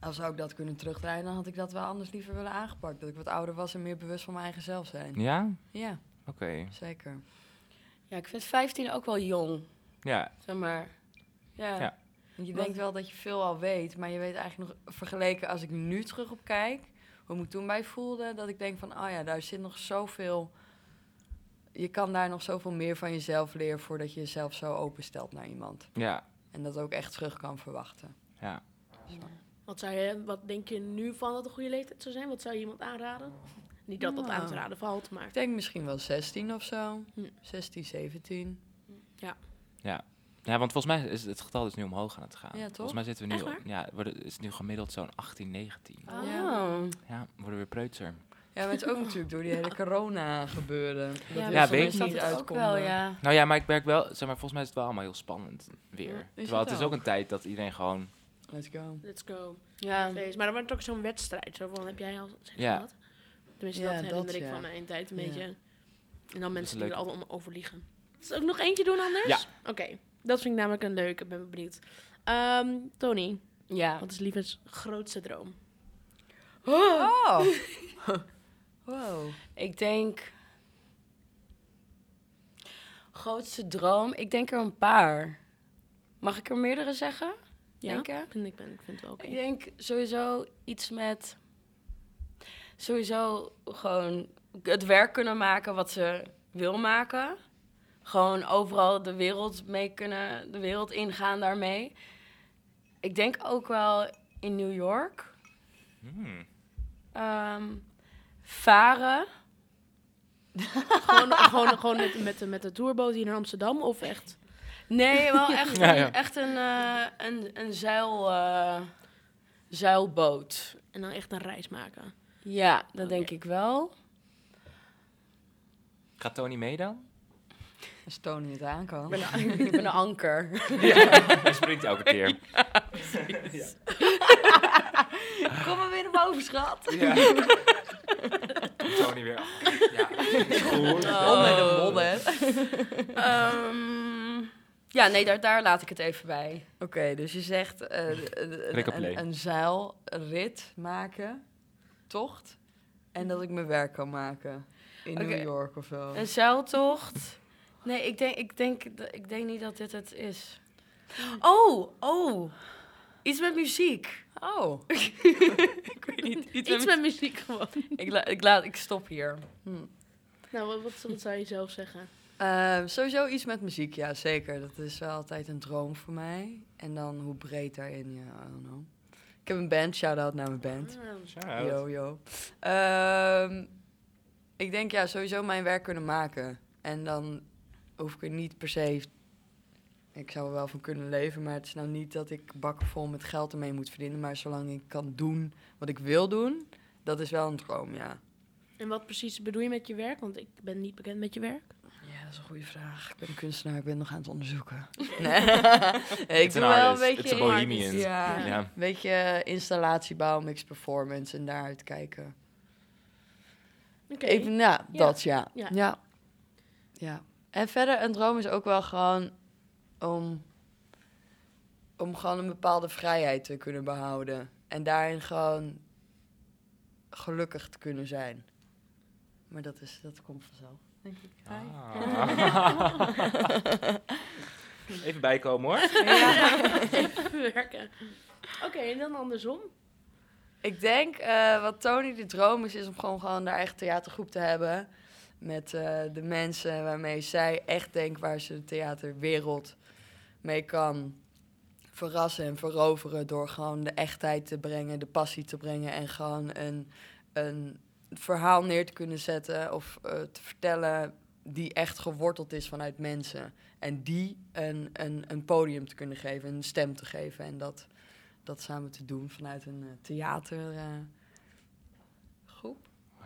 [SPEAKER 3] Als zou ik dat kunnen terugdraaien, dan had ik dat wel anders liever willen aangepakt. Dat ik wat ouder was en meer bewust van mijn eigen zelf zijn.
[SPEAKER 1] Ja?
[SPEAKER 3] Ja,
[SPEAKER 1] Oké.
[SPEAKER 3] zeker.
[SPEAKER 5] Ja, ik vind 15 ook wel jong.
[SPEAKER 1] Ja,
[SPEAKER 5] Zeg maar. Ja.
[SPEAKER 1] Ja.
[SPEAKER 3] Want je denkt wel dat je veel al weet, maar je weet eigenlijk nog vergeleken als ik nu terug op kijk, hoe ik me toen bij voelde, dat ik denk van, oh ja, daar zit nog zoveel. Je kan daar nog zoveel meer van jezelf leren voordat je jezelf zo openstelt naar iemand.
[SPEAKER 1] ja,
[SPEAKER 3] En dat ook echt terug kan verwachten.
[SPEAKER 1] ja.
[SPEAKER 2] Wat, zou je, wat denk je nu van dat een goede leeftijd zou zijn? Wat zou je iemand aanraden? Niet dat dat
[SPEAKER 3] Nou.
[SPEAKER 2] aan te raden valt, maar...
[SPEAKER 3] Ik denk misschien wel 16 of zo.
[SPEAKER 2] Hm.
[SPEAKER 3] 16, 17.
[SPEAKER 1] Ja, want volgens mij is het getal dus nu omhoog aan het gaan.
[SPEAKER 3] Ja, toch?
[SPEAKER 1] Volgens mij zitten we nu, op, ja, worden, is het nu gemiddeld zo'n 18, 19.
[SPEAKER 5] Oh.
[SPEAKER 3] Ja.
[SPEAKER 1] Ja, we worden weer preutser.
[SPEAKER 3] Ja, maar het is ook natuurlijk door die hele corona gebeuren.
[SPEAKER 1] Ja,
[SPEAKER 3] veel
[SPEAKER 1] weet ik
[SPEAKER 3] niet uitkonden.
[SPEAKER 5] wel, ja.
[SPEAKER 1] Nou ja, maar ik merk wel, zeg maar, volgens mij is het wel allemaal heel spannend weer.
[SPEAKER 3] Ja, is
[SPEAKER 1] Terwijl
[SPEAKER 3] het
[SPEAKER 1] het is ook een tijd dat iedereen gewoon,
[SPEAKER 3] Let's go.
[SPEAKER 2] Let's go.
[SPEAKER 5] Ja.
[SPEAKER 2] Feest. Maar dan wordt het ook zo'n wedstrijd. Zo van, heb jij al seks
[SPEAKER 1] Ja.
[SPEAKER 2] Tenminste,
[SPEAKER 3] Ja,
[SPEAKER 2] dat herinner
[SPEAKER 3] dat,
[SPEAKER 2] ik
[SPEAKER 3] ja.
[SPEAKER 2] van mijn tijd een
[SPEAKER 3] Ja.
[SPEAKER 2] beetje. En dan mensen die er altijd om over liegen. Zal ik nog eentje doen anders?
[SPEAKER 1] Ja.
[SPEAKER 2] Oké, dat vind ik namelijk een leuke. Ben benieuwd. Ehm, Tony,
[SPEAKER 5] Ja.
[SPEAKER 2] wat is lievens grootste droom?
[SPEAKER 3] Oh! wow.
[SPEAKER 5] Ik denk. Grootste droom? Ik denk er een paar. Mag ik er meerdere zeggen?
[SPEAKER 2] Ja,
[SPEAKER 5] Denken?
[SPEAKER 2] vind ik, ben, ik vind het wel oké.
[SPEAKER 5] Ik denk sowieso iets met. Sowieso gewoon het werk kunnen maken wat ze wil maken. Gewoon overal de wereld mee kunnen, de wereld ingaan daarmee. Ik denk ook wel in New York.
[SPEAKER 1] hmm,
[SPEAKER 5] Ehm, varen.
[SPEAKER 2] gewoon gewoon, gewoon met, met, de, met de tourboot hier naar Amsterdam of echt?
[SPEAKER 5] Nee, wel echt,
[SPEAKER 1] Ja,
[SPEAKER 5] een,
[SPEAKER 1] ja.
[SPEAKER 5] echt een, eh, een, een zeil, eh, zeilboot.
[SPEAKER 2] En dan echt een reis maken.
[SPEAKER 5] Ja, dat denk ik wel.
[SPEAKER 1] Gaat Tony mee dan?
[SPEAKER 3] Als Tony het aan kan.
[SPEAKER 5] Ik ben een, ik ben een anker.
[SPEAKER 1] Hij springt elke keer.
[SPEAKER 5] Kom maar weer naar boven, schat.
[SPEAKER 1] Ja. Tony weer. Ja.
[SPEAKER 3] Om met modder.
[SPEAKER 5] Ehm, ja, nee, daar, daar laat ik het even bij.
[SPEAKER 3] Oké, dus je zegt eh, een- een, een zeilrit maken, tocht, en dat ik mijn werk kan maken in. New York of zo.
[SPEAKER 5] Een zeiltocht. Nee, ik denk, ik, denk, ik denk niet dat dit het is. Oh, oh. Iets met muziek.
[SPEAKER 3] Oh,
[SPEAKER 5] Ik weet niet. Iets,
[SPEAKER 2] Iets met muziek gewoon.
[SPEAKER 5] Ik, la- ik, laat, ik stop hier.
[SPEAKER 3] hm.
[SPEAKER 2] Nou, wat, wat, wat zou je zelf zeggen?
[SPEAKER 3] Ehm, sowieso iets met muziek, ja zeker. Dat is wel altijd een droom voor mij. En dan hoe breed daarin, ja, I don't know. Ik heb een band, shout-out naar mijn band. Yo, yo. Ehm, ik denk ja, sowieso mijn werk kunnen maken. En dan hoef ik er niet per se... Ik zou er wel van kunnen leven, maar het is nou niet dat ik bakken vol met geld ermee moet verdienen. Maar zolang ik kan doen wat ik wil doen, dat is wel een droom, ja.
[SPEAKER 2] En wat precies bedoel je met je werk? Want ik ben niet bekend met je werk.
[SPEAKER 3] Ja, dat is een goede vraag. Ik ben een kunstenaar, ik ben nog aan het onderzoeken. Nee, ik doe wel een beetje...
[SPEAKER 1] It's a bohemian.
[SPEAKER 3] Ja,
[SPEAKER 1] Ja.
[SPEAKER 3] een beetje installatiebouw, mixed performance en daaruit kijken.
[SPEAKER 2] Oké.
[SPEAKER 3] Even, ja,
[SPEAKER 2] Ja.
[SPEAKER 3] dat ja.
[SPEAKER 2] Ja.
[SPEAKER 3] ja. Ja. En verder, een droom is ook wel gewoon om, om gewoon een bepaalde vrijheid te kunnen behouden. En daarin gewoon gelukkig te kunnen zijn. Maar dat, is, dat komt vanzelf, denk ik.
[SPEAKER 1] Ah. Even bijkomen hoor.
[SPEAKER 2] Even werken. Oké, en dan andersom.
[SPEAKER 3] Ik denk eh, wat Tony de droom is, is om gewoon, gewoon haar eigen theatergroep te hebben. Met eh, de mensen waarmee zij echt denkt waar ze de theaterwereld mee kan verrassen en veroveren. Door gewoon de echtheid te brengen, de passie te brengen en gewoon een, een verhaal neer te kunnen zetten of eh, te vertellen die echt geworteld is vanuit mensen. En die een, een, een podium te kunnen geven, een stem te geven. En dat, dat samen te doen vanuit een eh, theatergroep,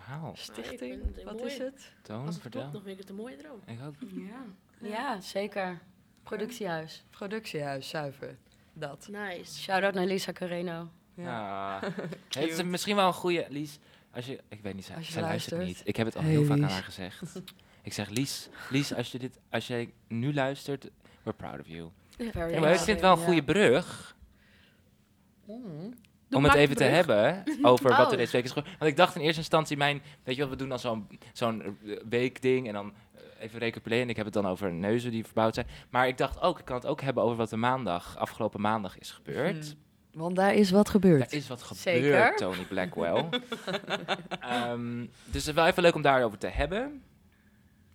[SPEAKER 2] Vind
[SPEAKER 3] stichting.
[SPEAKER 2] het
[SPEAKER 3] Wat
[SPEAKER 2] mooi.
[SPEAKER 3] is het?
[SPEAKER 1] Toon,
[SPEAKER 2] Als het klopt,
[SPEAKER 1] vertel.
[SPEAKER 2] dan vind ik het een mooie droom.
[SPEAKER 1] Ik ook.
[SPEAKER 5] Ja. ja, zeker. Productiehuis.
[SPEAKER 3] Productiehuis, zuiver. Dat.
[SPEAKER 2] Nice.
[SPEAKER 5] Shout-out naar Lisa Carreno.
[SPEAKER 3] Ja.
[SPEAKER 1] Ah. Het is misschien wel een goede, Lies. Als je, ik weet niet, zij,
[SPEAKER 3] Als je
[SPEAKER 1] zij luistert
[SPEAKER 3] luistert.
[SPEAKER 1] niet. Ik heb het al
[SPEAKER 3] Hey,
[SPEAKER 1] heel vaak aan haar gezegd. ik zeg, Lies, Lies, als je dit, als jij nu luistert, we're proud of you. Ja, maar ik vind het wel een
[SPEAKER 3] ja.
[SPEAKER 1] goede brug
[SPEAKER 2] Doe
[SPEAKER 1] om het even te hebben over wat
[SPEAKER 2] Oh.
[SPEAKER 1] er deze week is gebeurd. Want ik dacht in eerste instantie, mijn, weet je wat, we doen dan zo'n zo'n eh, weekding en dan eh, even recapituleren. En ik heb het dan over neuzen die verbouwd zijn. Maar ik dacht ook, ik kan het ook hebben over wat er maandag, afgelopen maandag is gebeurd.
[SPEAKER 3] Mhm. Want daar is wat gebeurd.
[SPEAKER 1] Er is wat gebeurd,
[SPEAKER 5] Zeker.
[SPEAKER 1] Tony Blackwell. Ehm, dus het is wel even leuk om daarover te hebben.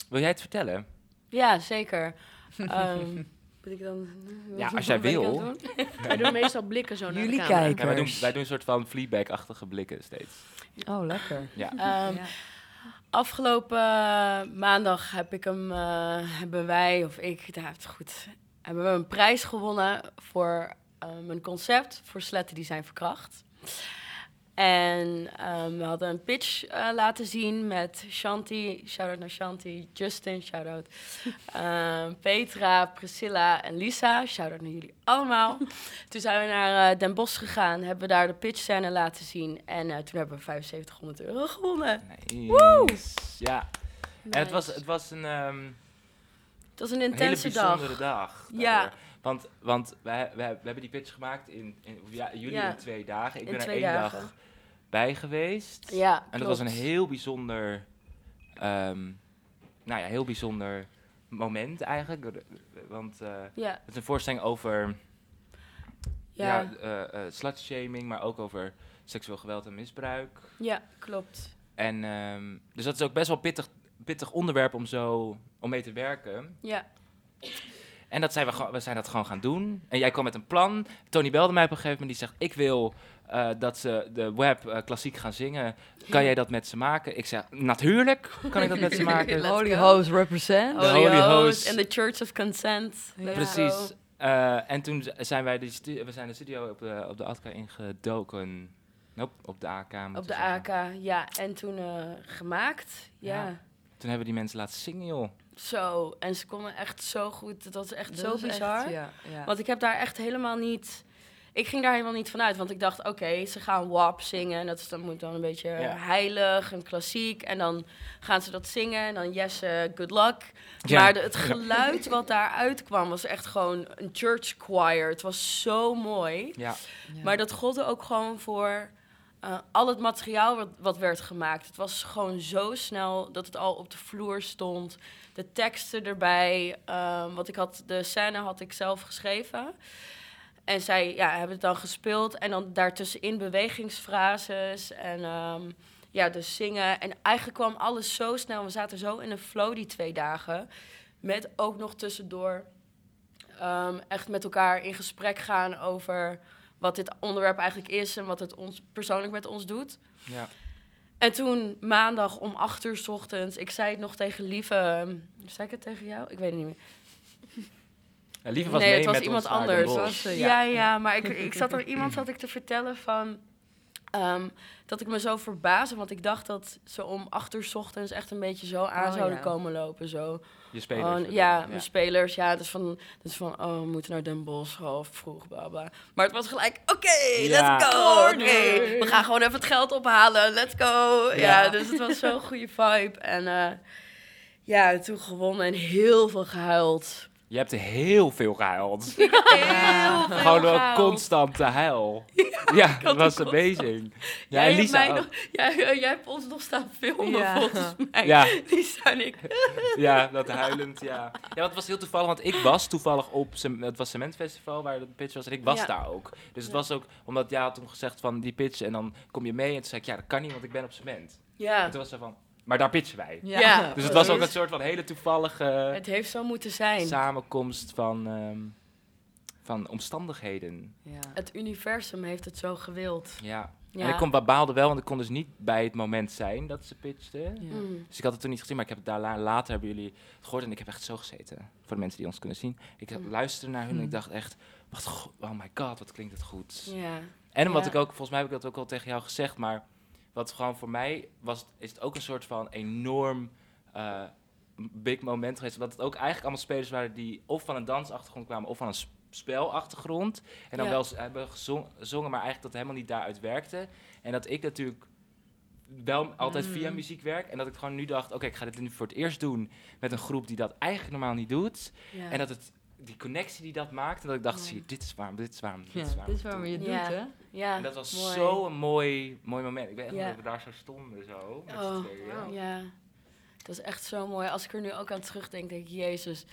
[SPEAKER 1] Wil jij het vertellen?
[SPEAKER 5] Ja, zeker. Ehm, moet ik dan...
[SPEAKER 1] Ja, als jij wil.
[SPEAKER 2] Wij doen meestal blikken zo naar
[SPEAKER 3] Jullie
[SPEAKER 2] de camera.
[SPEAKER 3] kijken.
[SPEAKER 1] Ja, wij, doen, wij doen een soort van Fleabag-achtige blikken steeds.
[SPEAKER 3] Oh, lekker.
[SPEAKER 1] Ja.
[SPEAKER 5] Ehm,
[SPEAKER 3] Ja.
[SPEAKER 5] Afgelopen eh, maandag heb ik hem, eh, hebben wij, of ik, nou, het goed, hebben we een prijs gewonnen voor eh, mijn concept voor sletten die zijn verkracht. En ehm, we hadden een pitch eh, laten zien met Shanti, shout-out naar Shanti, Justin, shout-out, ehm, Petra, Priscilla en Lisa, shout-out naar jullie allemaal. toen zijn we naar eh, Den Bosch gegaan, hebben we daar de pitchscène laten zien en eh, toen hebben we 7500 euro gewonnen.
[SPEAKER 1] Nice. Ja. En het was, het was een, ehm,
[SPEAKER 5] Het was een
[SPEAKER 1] een hele
[SPEAKER 5] intense dag.
[SPEAKER 1] bijzondere dag.
[SPEAKER 5] Ja.
[SPEAKER 1] daardoor. Want, want wij, wij, we hebben die pitch gemaakt in, in ja, jullie
[SPEAKER 5] Ja.
[SPEAKER 1] in twee dagen. Ik
[SPEAKER 5] In
[SPEAKER 1] ben er één
[SPEAKER 5] dagen.
[SPEAKER 1] dag bij geweest.
[SPEAKER 5] Ja,
[SPEAKER 1] En dat was een heel bijzonder, ehm, nou ja, heel bijzonder moment eigenlijk. Want eh,
[SPEAKER 5] Ja,
[SPEAKER 1] het is een voorstelling over
[SPEAKER 5] ja,
[SPEAKER 1] ja. eh, eh, slutshaming, maar ook over seksueel geweld en misbruik.
[SPEAKER 5] ja, klopt.
[SPEAKER 1] En ehm, dus dat is ook best wel pittig, pittig onderwerp om zo om mee te werken.
[SPEAKER 5] Ja,
[SPEAKER 1] En dat zijn we, we zijn dat gewoon gaan doen. En jij kwam met een plan. Tony belde mij op een gegeven moment. Die zegt, ik wil eh, dat ze de web eh, klassiek gaan zingen. Kan jij dat met ze maken? Ik zeg, natuurlijk kan ik dat met ze maken.
[SPEAKER 3] Holy. Hoes represent.
[SPEAKER 1] De
[SPEAKER 5] Holy
[SPEAKER 1] Holy
[SPEAKER 5] Host
[SPEAKER 1] Host.
[SPEAKER 5] en the Church of Consent. Let's
[SPEAKER 1] Precies. Eh, en toen zijn wij de, stu- we zijn de studio op de, op de ATKA ingedoken. Nope, op de AK.
[SPEAKER 5] Op de
[SPEAKER 1] zeggen.
[SPEAKER 5] AK, ja. En toen eh, gemaakt, ja.
[SPEAKER 1] Ja. Toen hebben we die mensen laten zingen, joh.
[SPEAKER 5] Zo, en ze konden echt zo goed. Dat was echt
[SPEAKER 3] Dat
[SPEAKER 5] zo
[SPEAKER 3] is echt,
[SPEAKER 5] bizar.
[SPEAKER 3] ja, ja.
[SPEAKER 5] Want ik heb daar echt helemaal niet... Ik ging daar helemaal niet vanuit, want ik dacht, oké, ze gaan WAP zingen. En dat, is, dat moet dan een beetje
[SPEAKER 1] Ja.
[SPEAKER 5] heilig en klassiek. En dan gaan ze dat zingen en dan yes, eh, good luck.
[SPEAKER 1] Ja.
[SPEAKER 5] Maar de, het geluid wat daaruit kwam was echt gewoon een church choir. Het was zo mooi.
[SPEAKER 1] Ja.
[SPEAKER 3] Ja.
[SPEAKER 5] Maar dat gold ook gewoon voor eh, al het materiaal wat, wat werd gemaakt. Het was gewoon zo snel dat het al op de vloer stond. De teksten erbij. ehm, wat ik had, de scène had ik zelf geschreven. En zij ja, hebben het dan gespeeld. En dan daartussenin bewegingsfrases. En ehm, ja, dus zingen. En eigenlijk kwam alles zo snel. We zaten zo in een flow die twee dagen. met ook nog tussendoor ehm, echt met elkaar in gesprek gaan over wat dit onderwerp eigenlijk is en wat het ons persoonlijk met ons doet.
[SPEAKER 1] Ja.
[SPEAKER 5] En toen maandag om 8 uur 's ochtends, ik zei het nog tegen Lieve, ehm, zei ik het tegen jou? Ik weet het niet meer.
[SPEAKER 1] Ja, Lieve was
[SPEAKER 5] Nee,
[SPEAKER 1] mee
[SPEAKER 5] het was
[SPEAKER 1] met
[SPEAKER 5] iemand anders.
[SPEAKER 3] Was,
[SPEAKER 5] Ja, ja,
[SPEAKER 3] ja.
[SPEAKER 5] maar ik, ik zat er, iemand zat ik te vertellen van ehm, dat ik me zo verbaasde, want ik dacht dat ze om 8 uur 's ochtends echt een beetje zo aan
[SPEAKER 3] Oh,
[SPEAKER 5] zouden
[SPEAKER 3] ja.
[SPEAKER 5] komen lopen. Zo.
[SPEAKER 1] Je spelers.
[SPEAKER 5] Oh, ja, mijn spelers. Ja, het is van, het is van, oh, we moeten naar Den Bosch, oh, vroeg, bla bla. Maar het was gelijk, oké,
[SPEAKER 1] Ja.
[SPEAKER 5] let's go. Oké, we gaan gewoon even het geld ophalen, let's go. Ja,
[SPEAKER 1] Ja.
[SPEAKER 5] dus het was zo'n goede vibe. En eh, ja, toen gewonnen en heel veel gehuild.
[SPEAKER 1] Je hebt heel veel gehuild.
[SPEAKER 5] Heel veel
[SPEAKER 1] Gewoon een constante huil. Ja, dat was
[SPEAKER 5] een
[SPEAKER 1] amazing. Ja,
[SPEAKER 5] Jij, hebt nog, jij, jij hebt ons nog staan filmen,
[SPEAKER 3] Ja.
[SPEAKER 5] volgens mij.
[SPEAKER 1] Ja.
[SPEAKER 5] Lisa en ik.
[SPEAKER 1] Ja, dat huilend, ja. Ja, want het was heel toevallig, want ik was toevallig op het was Cement Festival waar de pitch was en ik was
[SPEAKER 5] Ja.
[SPEAKER 1] daar ook. Dus het
[SPEAKER 5] Ja.
[SPEAKER 1] was ook, omdat ja, had toen gezegd van die pitch en dan kom je mee en toen zei ik ja, dat kan niet, want ik ben op Cement.
[SPEAKER 5] Ja,
[SPEAKER 1] En toen was ze van, maar daar pitchen wij.
[SPEAKER 5] Ja.
[SPEAKER 1] Dus het was ook een soort van hele toevallige
[SPEAKER 5] het heeft zo moeten zijn.
[SPEAKER 1] samenkomst van, ehm, van omstandigheden.
[SPEAKER 3] Ja.
[SPEAKER 5] Het universum heeft het zo gewild.
[SPEAKER 1] Ja.
[SPEAKER 5] Ja.
[SPEAKER 1] En ik kon baalde wel, want ik kon dus niet bij het moment zijn dat ze pitchten.
[SPEAKER 3] Ja.
[SPEAKER 5] Mm.
[SPEAKER 1] Dus ik had het toen niet gezien, maar ik heb het daar la- later hebben jullie het gehoord en ik heb echt zo gezeten. Voor de mensen die ons kunnen zien. Ik heb-
[SPEAKER 5] Mm.
[SPEAKER 1] luisterde naar hun en ik
[SPEAKER 3] Mm.
[SPEAKER 1] dacht echt, wat, oh my god, wat klinkt het goed.
[SPEAKER 5] Ja.
[SPEAKER 1] En omdat
[SPEAKER 5] Ja.
[SPEAKER 1] ik ook, volgens mij heb ik dat ook al tegen jou gezegd, maar wat gewoon voor mij was, is het ook een soort van enorm eh, big moment geweest. Omdat het ook eigenlijk allemaal spelers waren die of van een dansachtergrond kwamen of van een sp- spelachtergrond. En dan
[SPEAKER 5] Ja.
[SPEAKER 1] wel hebben gezongen, gezongen, maar eigenlijk dat helemaal niet daaruit werkte. En dat ik natuurlijk wel altijd via
[SPEAKER 3] Mm.
[SPEAKER 1] muziek werk. En dat ik gewoon nu dacht, oké, ik ga dit nu voor het eerst doen met een groep die dat eigenlijk normaal niet doet.
[SPEAKER 5] Ja.
[SPEAKER 1] En dat het, die connectie die dat maakt, en dat ik dacht,
[SPEAKER 5] Ja.
[SPEAKER 1] zie je, dit is waarom, dit is waarom, dit
[SPEAKER 3] Ja,
[SPEAKER 1] is waarom.
[SPEAKER 3] dit is
[SPEAKER 1] het
[SPEAKER 3] waarom je het
[SPEAKER 5] Ja.
[SPEAKER 3] doet, hè?
[SPEAKER 5] ja.
[SPEAKER 1] En dat was
[SPEAKER 5] mooi.
[SPEAKER 1] zo'n mooi, mooi moment. Ik weet echt
[SPEAKER 5] Ja.
[SPEAKER 1] dat we daar zo stonden, zo. Met
[SPEAKER 5] Oh. Ja, dat is echt zo mooi. Als ik er nu ook aan terugdenk, denk ik, Jezus,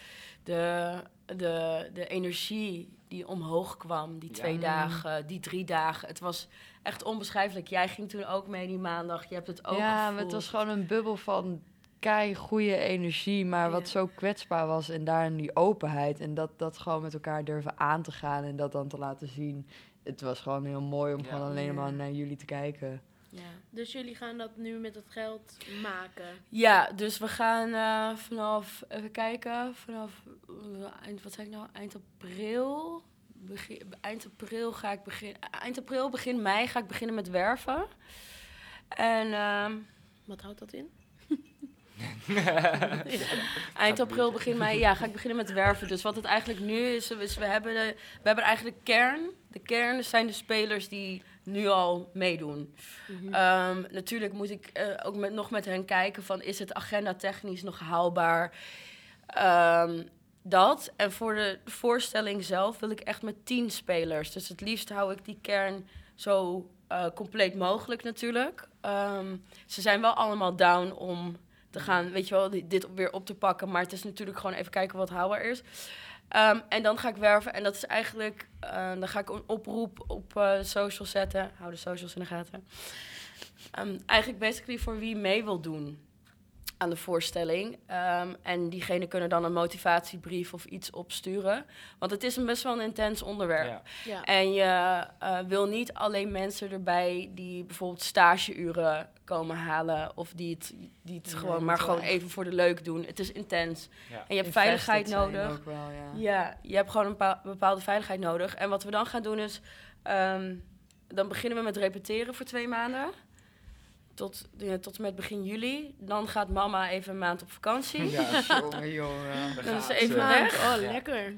[SPEAKER 5] de, de, de energie die omhoog kwam, die twee
[SPEAKER 3] Mm.
[SPEAKER 5] dagen, die drie dagen. Het was echt onbeschrijfelijk. Jij ging toen ook mee die maandag, je hebt het ook
[SPEAKER 3] ja, maar het was gewoon een bubbel van kei goede energie, maar wat
[SPEAKER 5] Ja.
[SPEAKER 3] zo kwetsbaar was en daarin die openheid en dat, dat gewoon met elkaar durven aan te gaan en dat dan te laten zien. Het was gewoon heel mooi om
[SPEAKER 1] Ja.
[SPEAKER 3] gewoon alleen maar naar jullie te kijken.
[SPEAKER 5] Ja.
[SPEAKER 2] Dus jullie gaan dat nu met het geld maken.
[SPEAKER 5] Ja, dus we gaan eh, vanaf, even kijken, vanaf eh, eind, wat zei ik nou, eind april. Begin, eind april ga ik beginnen. Eind april, begin mei ga ik beginnen met werven. En ehm,
[SPEAKER 2] Wat houdt dat in?
[SPEAKER 5] eind april, begin mei, ja, ga ik beginnen met werven. Dus wat het eigenlijk nu is, is we hebben, de, we hebben eigenlijk de kern. De kern zijn de spelers die nu al meedoen.
[SPEAKER 2] Mhm.
[SPEAKER 5] Ehm, natuurlijk moet ik eh, ook met, nog met hen kijken van is het agenda technisch nog haalbaar. Ehm, dat. En voor de voorstelling zelf wil ik echt met tien spelers. Dus het liefst hou ik die kern zo eh, compleet mogelijk natuurlijk. Ehm, ze zijn wel allemaal down om te gaan, weet je wel, di- dit weer op te pakken. Maar het is natuurlijk gewoon even kijken wat haalbaar is. Ehm, en dan ga ik werven. En dat is eigenlijk, eh, dan ga ik een oproep op eh, de socials zetten. Hou de socials in de gaten. Ehm, eigenlijk basically voor wie mee wil doen aan de voorstelling. Ehm, en diegene kunnen dan een motivatiebrief of iets opsturen. Want het is een best wel een intens onderwerp.
[SPEAKER 1] Ja.
[SPEAKER 2] Ja.
[SPEAKER 5] En je eh, wil niet alleen mensen erbij die bijvoorbeeld stageuren komen halen. Of die het, die het
[SPEAKER 3] Ja,
[SPEAKER 5] gewoon, maar gewoon
[SPEAKER 3] echt-
[SPEAKER 5] even voor de leuk doen. Het is intens.
[SPEAKER 1] Ja.
[SPEAKER 5] En je hebt veiligheid nodig.
[SPEAKER 3] Wel, ja.
[SPEAKER 5] Ja, je hebt gewoon een bepa- bepaalde veiligheid nodig. En wat we dan gaan doen is... ehm, dan beginnen we met repeteren voor twee maanden. Tot, ja, tot en met begin juli. Dan gaat mama even een maand op vakantie.
[SPEAKER 1] Ja.
[SPEAKER 3] Jongen, jongen.
[SPEAKER 5] Dan is
[SPEAKER 1] gaat
[SPEAKER 5] ze even
[SPEAKER 1] ze.
[SPEAKER 5] weg.
[SPEAKER 2] Oh, lekker.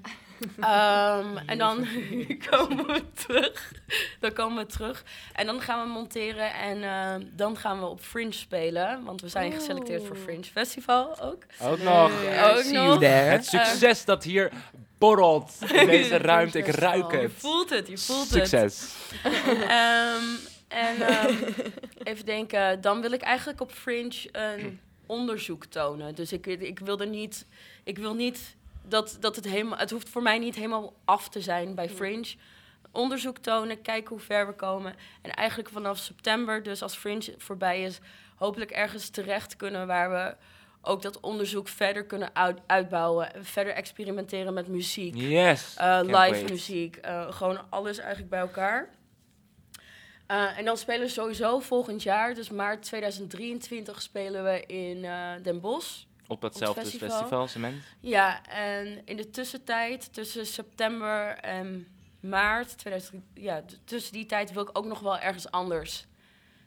[SPEAKER 5] Ehm, en dan komen we terug. Dan komen we terug. En dan gaan we monteren. En ehm, dan gaan we op Fringe spelen. Want we zijn geselecteerd voor. Fringe Festival ook.
[SPEAKER 1] Ook nog.
[SPEAKER 5] Ook
[SPEAKER 3] see
[SPEAKER 5] nog.
[SPEAKER 3] you there.
[SPEAKER 1] Het succes dat hier borrelt in deze ruimte. Ik ruik
[SPEAKER 5] Je
[SPEAKER 1] het.
[SPEAKER 5] voelt het, je voelt het.
[SPEAKER 1] Succes.
[SPEAKER 5] Ehm, en ehm, even denken, dan wil ik eigenlijk op Fringe een onderzoek tonen. Dus ik, ik wil er niet, ik wil niet dat, dat het helemaal, het hoeft voor mij niet helemaal af te zijn bij Fringe. Onderzoek tonen, kijken hoe ver we komen. En eigenlijk vanaf september, dus als Fringe voorbij is, hopelijk ergens terecht kunnen waar we ook dat onderzoek verder kunnen uit- uitbouwen. Verder experimenteren met muziek.
[SPEAKER 1] Yes.
[SPEAKER 5] Eh, live
[SPEAKER 1] wait.
[SPEAKER 5] muziek, eh, gewoon alles eigenlijk bij elkaar. Eh, en dan spelen we sowieso volgend jaar, dus maart 2023, spelen we in eh, Den Bosch.
[SPEAKER 1] Op
[SPEAKER 5] het
[SPEAKER 1] festival,
[SPEAKER 5] festival.
[SPEAKER 1] cement.
[SPEAKER 5] Ja, en in de tussentijd, tussen september en maart, 2000, ja, tussen die tijd wil ik ook nog wel ergens anders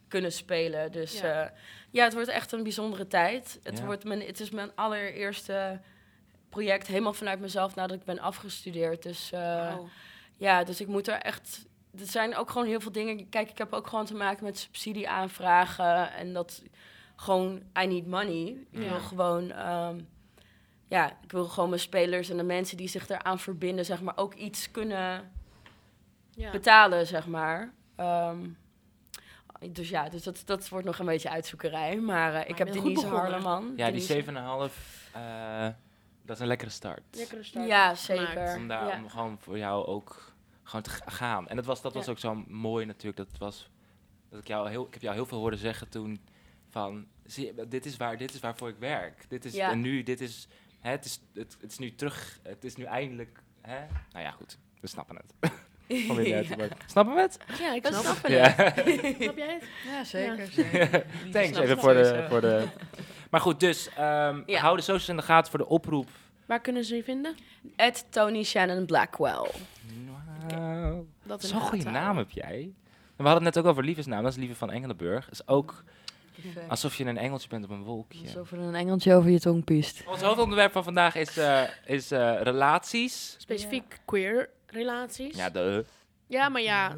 [SPEAKER 5] kunnen spelen. Dus
[SPEAKER 2] Ja.
[SPEAKER 5] ja, ja het wordt echt een bijzondere tijd. Het,
[SPEAKER 1] Ja.
[SPEAKER 5] wordt mijn, het is mijn allereerste project helemaal vanuit mezelf nadat ik ben afgestudeerd. Dus eh,
[SPEAKER 2] Wauw.
[SPEAKER 5] ja, dus ik moet er echt. Er zijn ook gewoon heel veel dingen. Kijk, ik heb ook gewoon te maken met subsidieaanvragen. En dat gewoon, I need money. Ik
[SPEAKER 2] Ja.
[SPEAKER 5] wil gewoon, ehm, ja, ik wil gewoon mijn spelers en de mensen die zich eraan verbinden, zeg maar, ook iets kunnen
[SPEAKER 2] Ja.
[SPEAKER 5] betalen, zeg maar. Ehm, dus ja, dus dat, dat wordt nog een beetje uitzoekerij. Maar eh, ik heb Denise. Harleman.
[SPEAKER 1] Ja, die
[SPEAKER 5] Denise-
[SPEAKER 1] 7,5, eh dat is een lekkere start.
[SPEAKER 2] Lekkere start
[SPEAKER 5] Ja, zeker.
[SPEAKER 1] Om, daar,
[SPEAKER 5] Ja.
[SPEAKER 1] om gewoon voor jou ook gewoon te ga- gaan. En dat was, dat was ook zo mooi natuurlijk. Dat was, dat ik, jou heel, ik heb jou heel veel horen zeggen toen van, zie je, dit is, waar, dit is waarvoor ik werk. Dit is,
[SPEAKER 5] Ja.
[SPEAKER 1] En nu, dit is, hè, het, is het, het is nu terug, het is nu eindelijk, hè? Nou ja, goed, we snappen het. Kom Snappen we het?
[SPEAKER 2] Ja, ik snap
[SPEAKER 5] snappen
[SPEAKER 1] Ja.
[SPEAKER 5] het.
[SPEAKER 2] Snap jij het?
[SPEAKER 3] Ja, zeker.
[SPEAKER 2] Ja.
[SPEAKER 3] zeker.
[SPEAKER 1] Thanks even
[SPEAKER 5] het
[SPEAKER 1] voor de, voor de... Maar goed, dus ehm
[SPEAKER 5] Ja.
[SPEAKER 1] hou de socials in de gaten voor de oproep.
[SPEAKER 2] Waar kunnen ze je vinden?
[SPEAKER 5] At Tony Shannon Blackwell.
[SPEAKER 2] Dat in
[SPEAKER 1] Zo'n
[SPEAKER 2] de
[SPEAKER 1] goede naam heb jij. We hadden het net ook over Lievesnaam. Dat is Lieve van Engelenburg. is ook
[SPEAKER 3] Perfect.
[SPEAKER 1] alsof je een engeltje bent op een wolkje.
[SPEAKER 3] Alsof er een engeltje over je tong piest.
[SPEAKER 1] Ons hoofdonderwerp van vandaag is, eh, is eh, relaties.
[SPEAKER 2] Specifiek queer relaties.
[SPEAKER 1] Ja, de.
[SPEAKER 2] Ja, maar ja,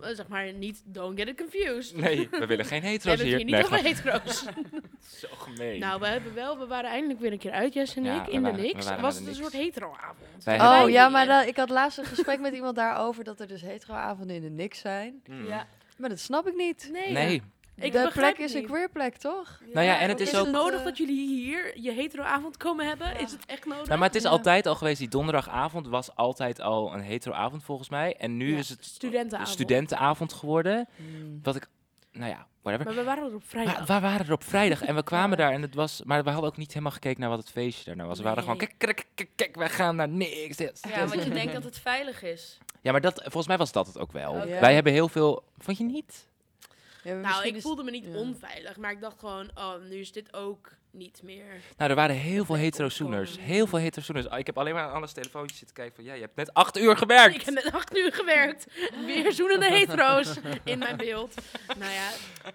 [SPEAKER 2] eh, zeg maar niet, don't get it confused.
[SPEAKER 1] Nee, we willen geen
[SPEAKER 2] We
[SPEAKER 1] hetero's
[SPEAKER 2] hebben het
[SPEAKER 1] hier.
[SPEAKER 2] hier niet
[SPEAKER 1] Nee,
[SPEAKER 2] over hetero's.
[SPEAKER 1] zo gemeen.
[SPEAKER 2] nou, we hebben wel, we waren eindelijk weer een keer uit, Jess en
[SPEAKER 1] Ja,
[SPEAKER 2] ik,
[SPEAKER 1] we
[SPEAKER 2] in de
[SPEAKER 1] waren- we
[SPEAKER 2] niks. Was het een soort heteroavond.
[SPEAKER 3] Oh
[SPEAKER 1] hebben-
[SPEAKER 3] ja, maar ik had laatst een gesprek met iemand daarover dat er dus hetero-avonden in de niks zijn.
[SPEAKER 1] Hmm.
[SPEAKER 5] Ja.
[SPEAKER 3] Maar dat snap ik niet.
[SPEAKER 2] Nee,
[SPEAKER 1] Nee.
[SPEAKER 2] Ik
[SPEAKER 3] de plek is een
[SPEAKER 2] niet.
[SPEAKER 3] queer plek, toch?
[SPEAKER 1] Nou ja, en het is
[SPEAKER 2] is
[SPEAKER 1] ook-
[SPEAKER 2] het nodig
[SPEAKER 3] eh,
[SPEAKER 2] dat jullie hier je heteroavond komen hebben? Is het echt nodig?
[SPEAKER 1] Nou, maar het is
[SPEAKER 3] Ja.
[SPEAKER 1] altijd al geweest. Die donderdagavond was altijd al een heteroavond volgens mij. En nu
[SPEAKER 2] Ja,
[SPEAKER 1] is het
[SPEAKER 2] studentenavond.
[SPEAKER 1] geworden.
[SPEAKER 3] Hmm.
[SPEAKER 1] Wat ik, nou ja, whatever.
[SPEAKER 2] Maar we waren er op vrijdag.
[SPEAKER 1] Maar we waren er op vrijdag en we kwamen
[SPEAKER 2] Ja.
[SPEAKER 1] daar en het was... Maar we hadden ook niet helemaal gekeken naar wat het feestje daarna was. We waren gewoon, kijk, kijk, kijk, kijk, wij gaan naar niks.
[SPEAKER 5] Ja, want je denkt dat het veilig is.
[SPEAKER 1] Ja, maar dat, volgens mij was dat het ook wel.
[SPEAKER 3] Ja.
[SPEAKER 1] Wij hebben heel veel... Vond je niet?
[SPEAKER 3] Ja,
[SPEAKER 2] nou, ik voelde me niet
[SPEAKER 3] ja.
[SPEAKER 2] onveilig, maar ik dacht gewoon, oh, nu is dit ook niet meer.
[SPEAKER 1] Nou, er waren heel veel
[SPEAKER 2] opkomen.
[SPEAKER 1] Heel veel hetero-soeners. Ik heb alleen maar aan alles telefoontjes zitten kijken van... Ja, je hebt net acht uur gewerkt.
[SPEAKER 2] Ik heb net acht uur gewerkt. Weer zoenende hetero's in mijn beeld. Nou ja,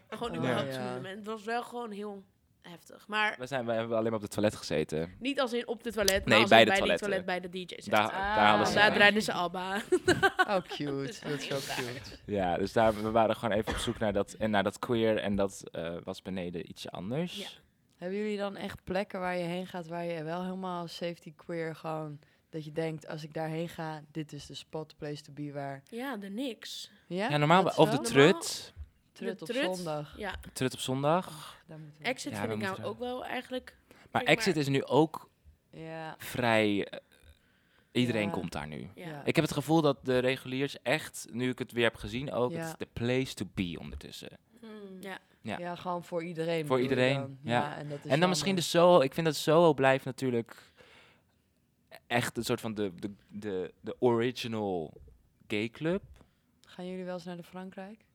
[SPEAKER 2] gewoon
[SPEAKER 3] Oh,
[SPEAKER 2] überhaupt
[SPEAKER 3] ja.
[SPEAKER 2] zoenen. Het was wel gewoon heel heftig. Maar
[SPEAKER 1] We, zijn, we hebben alleen maar op het toilet gezeten.
[SPEAKER 2] niet als in op de toilet, maar
[SPEAKER 1] Nee,
[SPEAKER 2] als
[SPEAKER 1] bij de
[SPEAKER 2] bij toilet bij de DJ's.
[SPEAKER 1] Daar,
[SPEAKER 5] Ah.
[SPEAKER 1] daar ze...
[SPEAKER 2] daar
[SPEAKER 5] Ja.
[SPEAKER 2] draaiden ze Alba.
[SPEAKER 3] Oh, cute. Dat is zo cute.
[SPEAKER 1] Ja, dus daar, we waren gewoon even op zoek naar dat, en naar dat queer. En dat eh, was beneden ietsje anders.
[SPEAKER 2] Ja.
[SPEAKER 3] Hebben jullie dan echt plekken waar je heen gaat waar je wel helemaal safety queer gewoon... Dat je denkt, als ik daarheen ga, dit is de spot, place to be waar...
[SPEAKER 2] Ja, de niks.
[SPEAKER 3] Ja,
[SPEAKER 1] Ja, normaal... Of de trut.
[SPEAKER 3] Trut op
[SPEAKER 2] trut.
[SPEAKER 3] zondag.
[SPEAKER 2] Ja,
[SPEAKER 1] Trut op zondag.
[SPEAKER 3] Daar moeten we-
[SPEAKER 2] Exit
[SPEAKER 1] Ja,
[SPEAKER 2] vind
[SPEAKER 1] we
[SPEAKER 2] ik nou
[SPEAKER 1] moeten-
[SPEAKER 2] ook wel eigenlijk...
[SPEAKER 1] Maar
[SPEAKER 2] Kijk,
[SPEAKER 1] Exit
[SPEAKER 2] maar-
[SPEAKER 1] is nu ook
[SPEAKER 3] Ja.
[SPEAKER 1] vrij... eh, iedereen
[SPEAKER 3] Ja.
[SPEAKER 1] komt daar nu.
[SPEAKER 2] Ja.
[SPEAKER 3] Ja.
[SPEAKER 1] Ik heb het gevoel dat de reguliers echt, nu ik het weer heb gezien ook, het
[SPEAKER 3] Ja.
[SPEAKER 1] is de place to be ondertussen.
[SPEAKER 2] Hmm, ja.
[SPEAKER 1] Ja.
[SPEAKER 3] Ja. gewoon voor iedereen.
[SPEAKER 1] Voor
[SPEAKER 3] bedoel je
[SPEAKER 1] iedereen,
[SPEAKER 3] dan.
[SPEAKER 1] ja.
[SPEAKER 3] en, dat is
[SPEAKER 1] En dan misschien de Soho, ik vind dat Soho blijft natuurlijk echt een soort van de, de, de, de original gay club.
[SPEAKER 3] Gaan jullie wel eens naar de Frankrijk?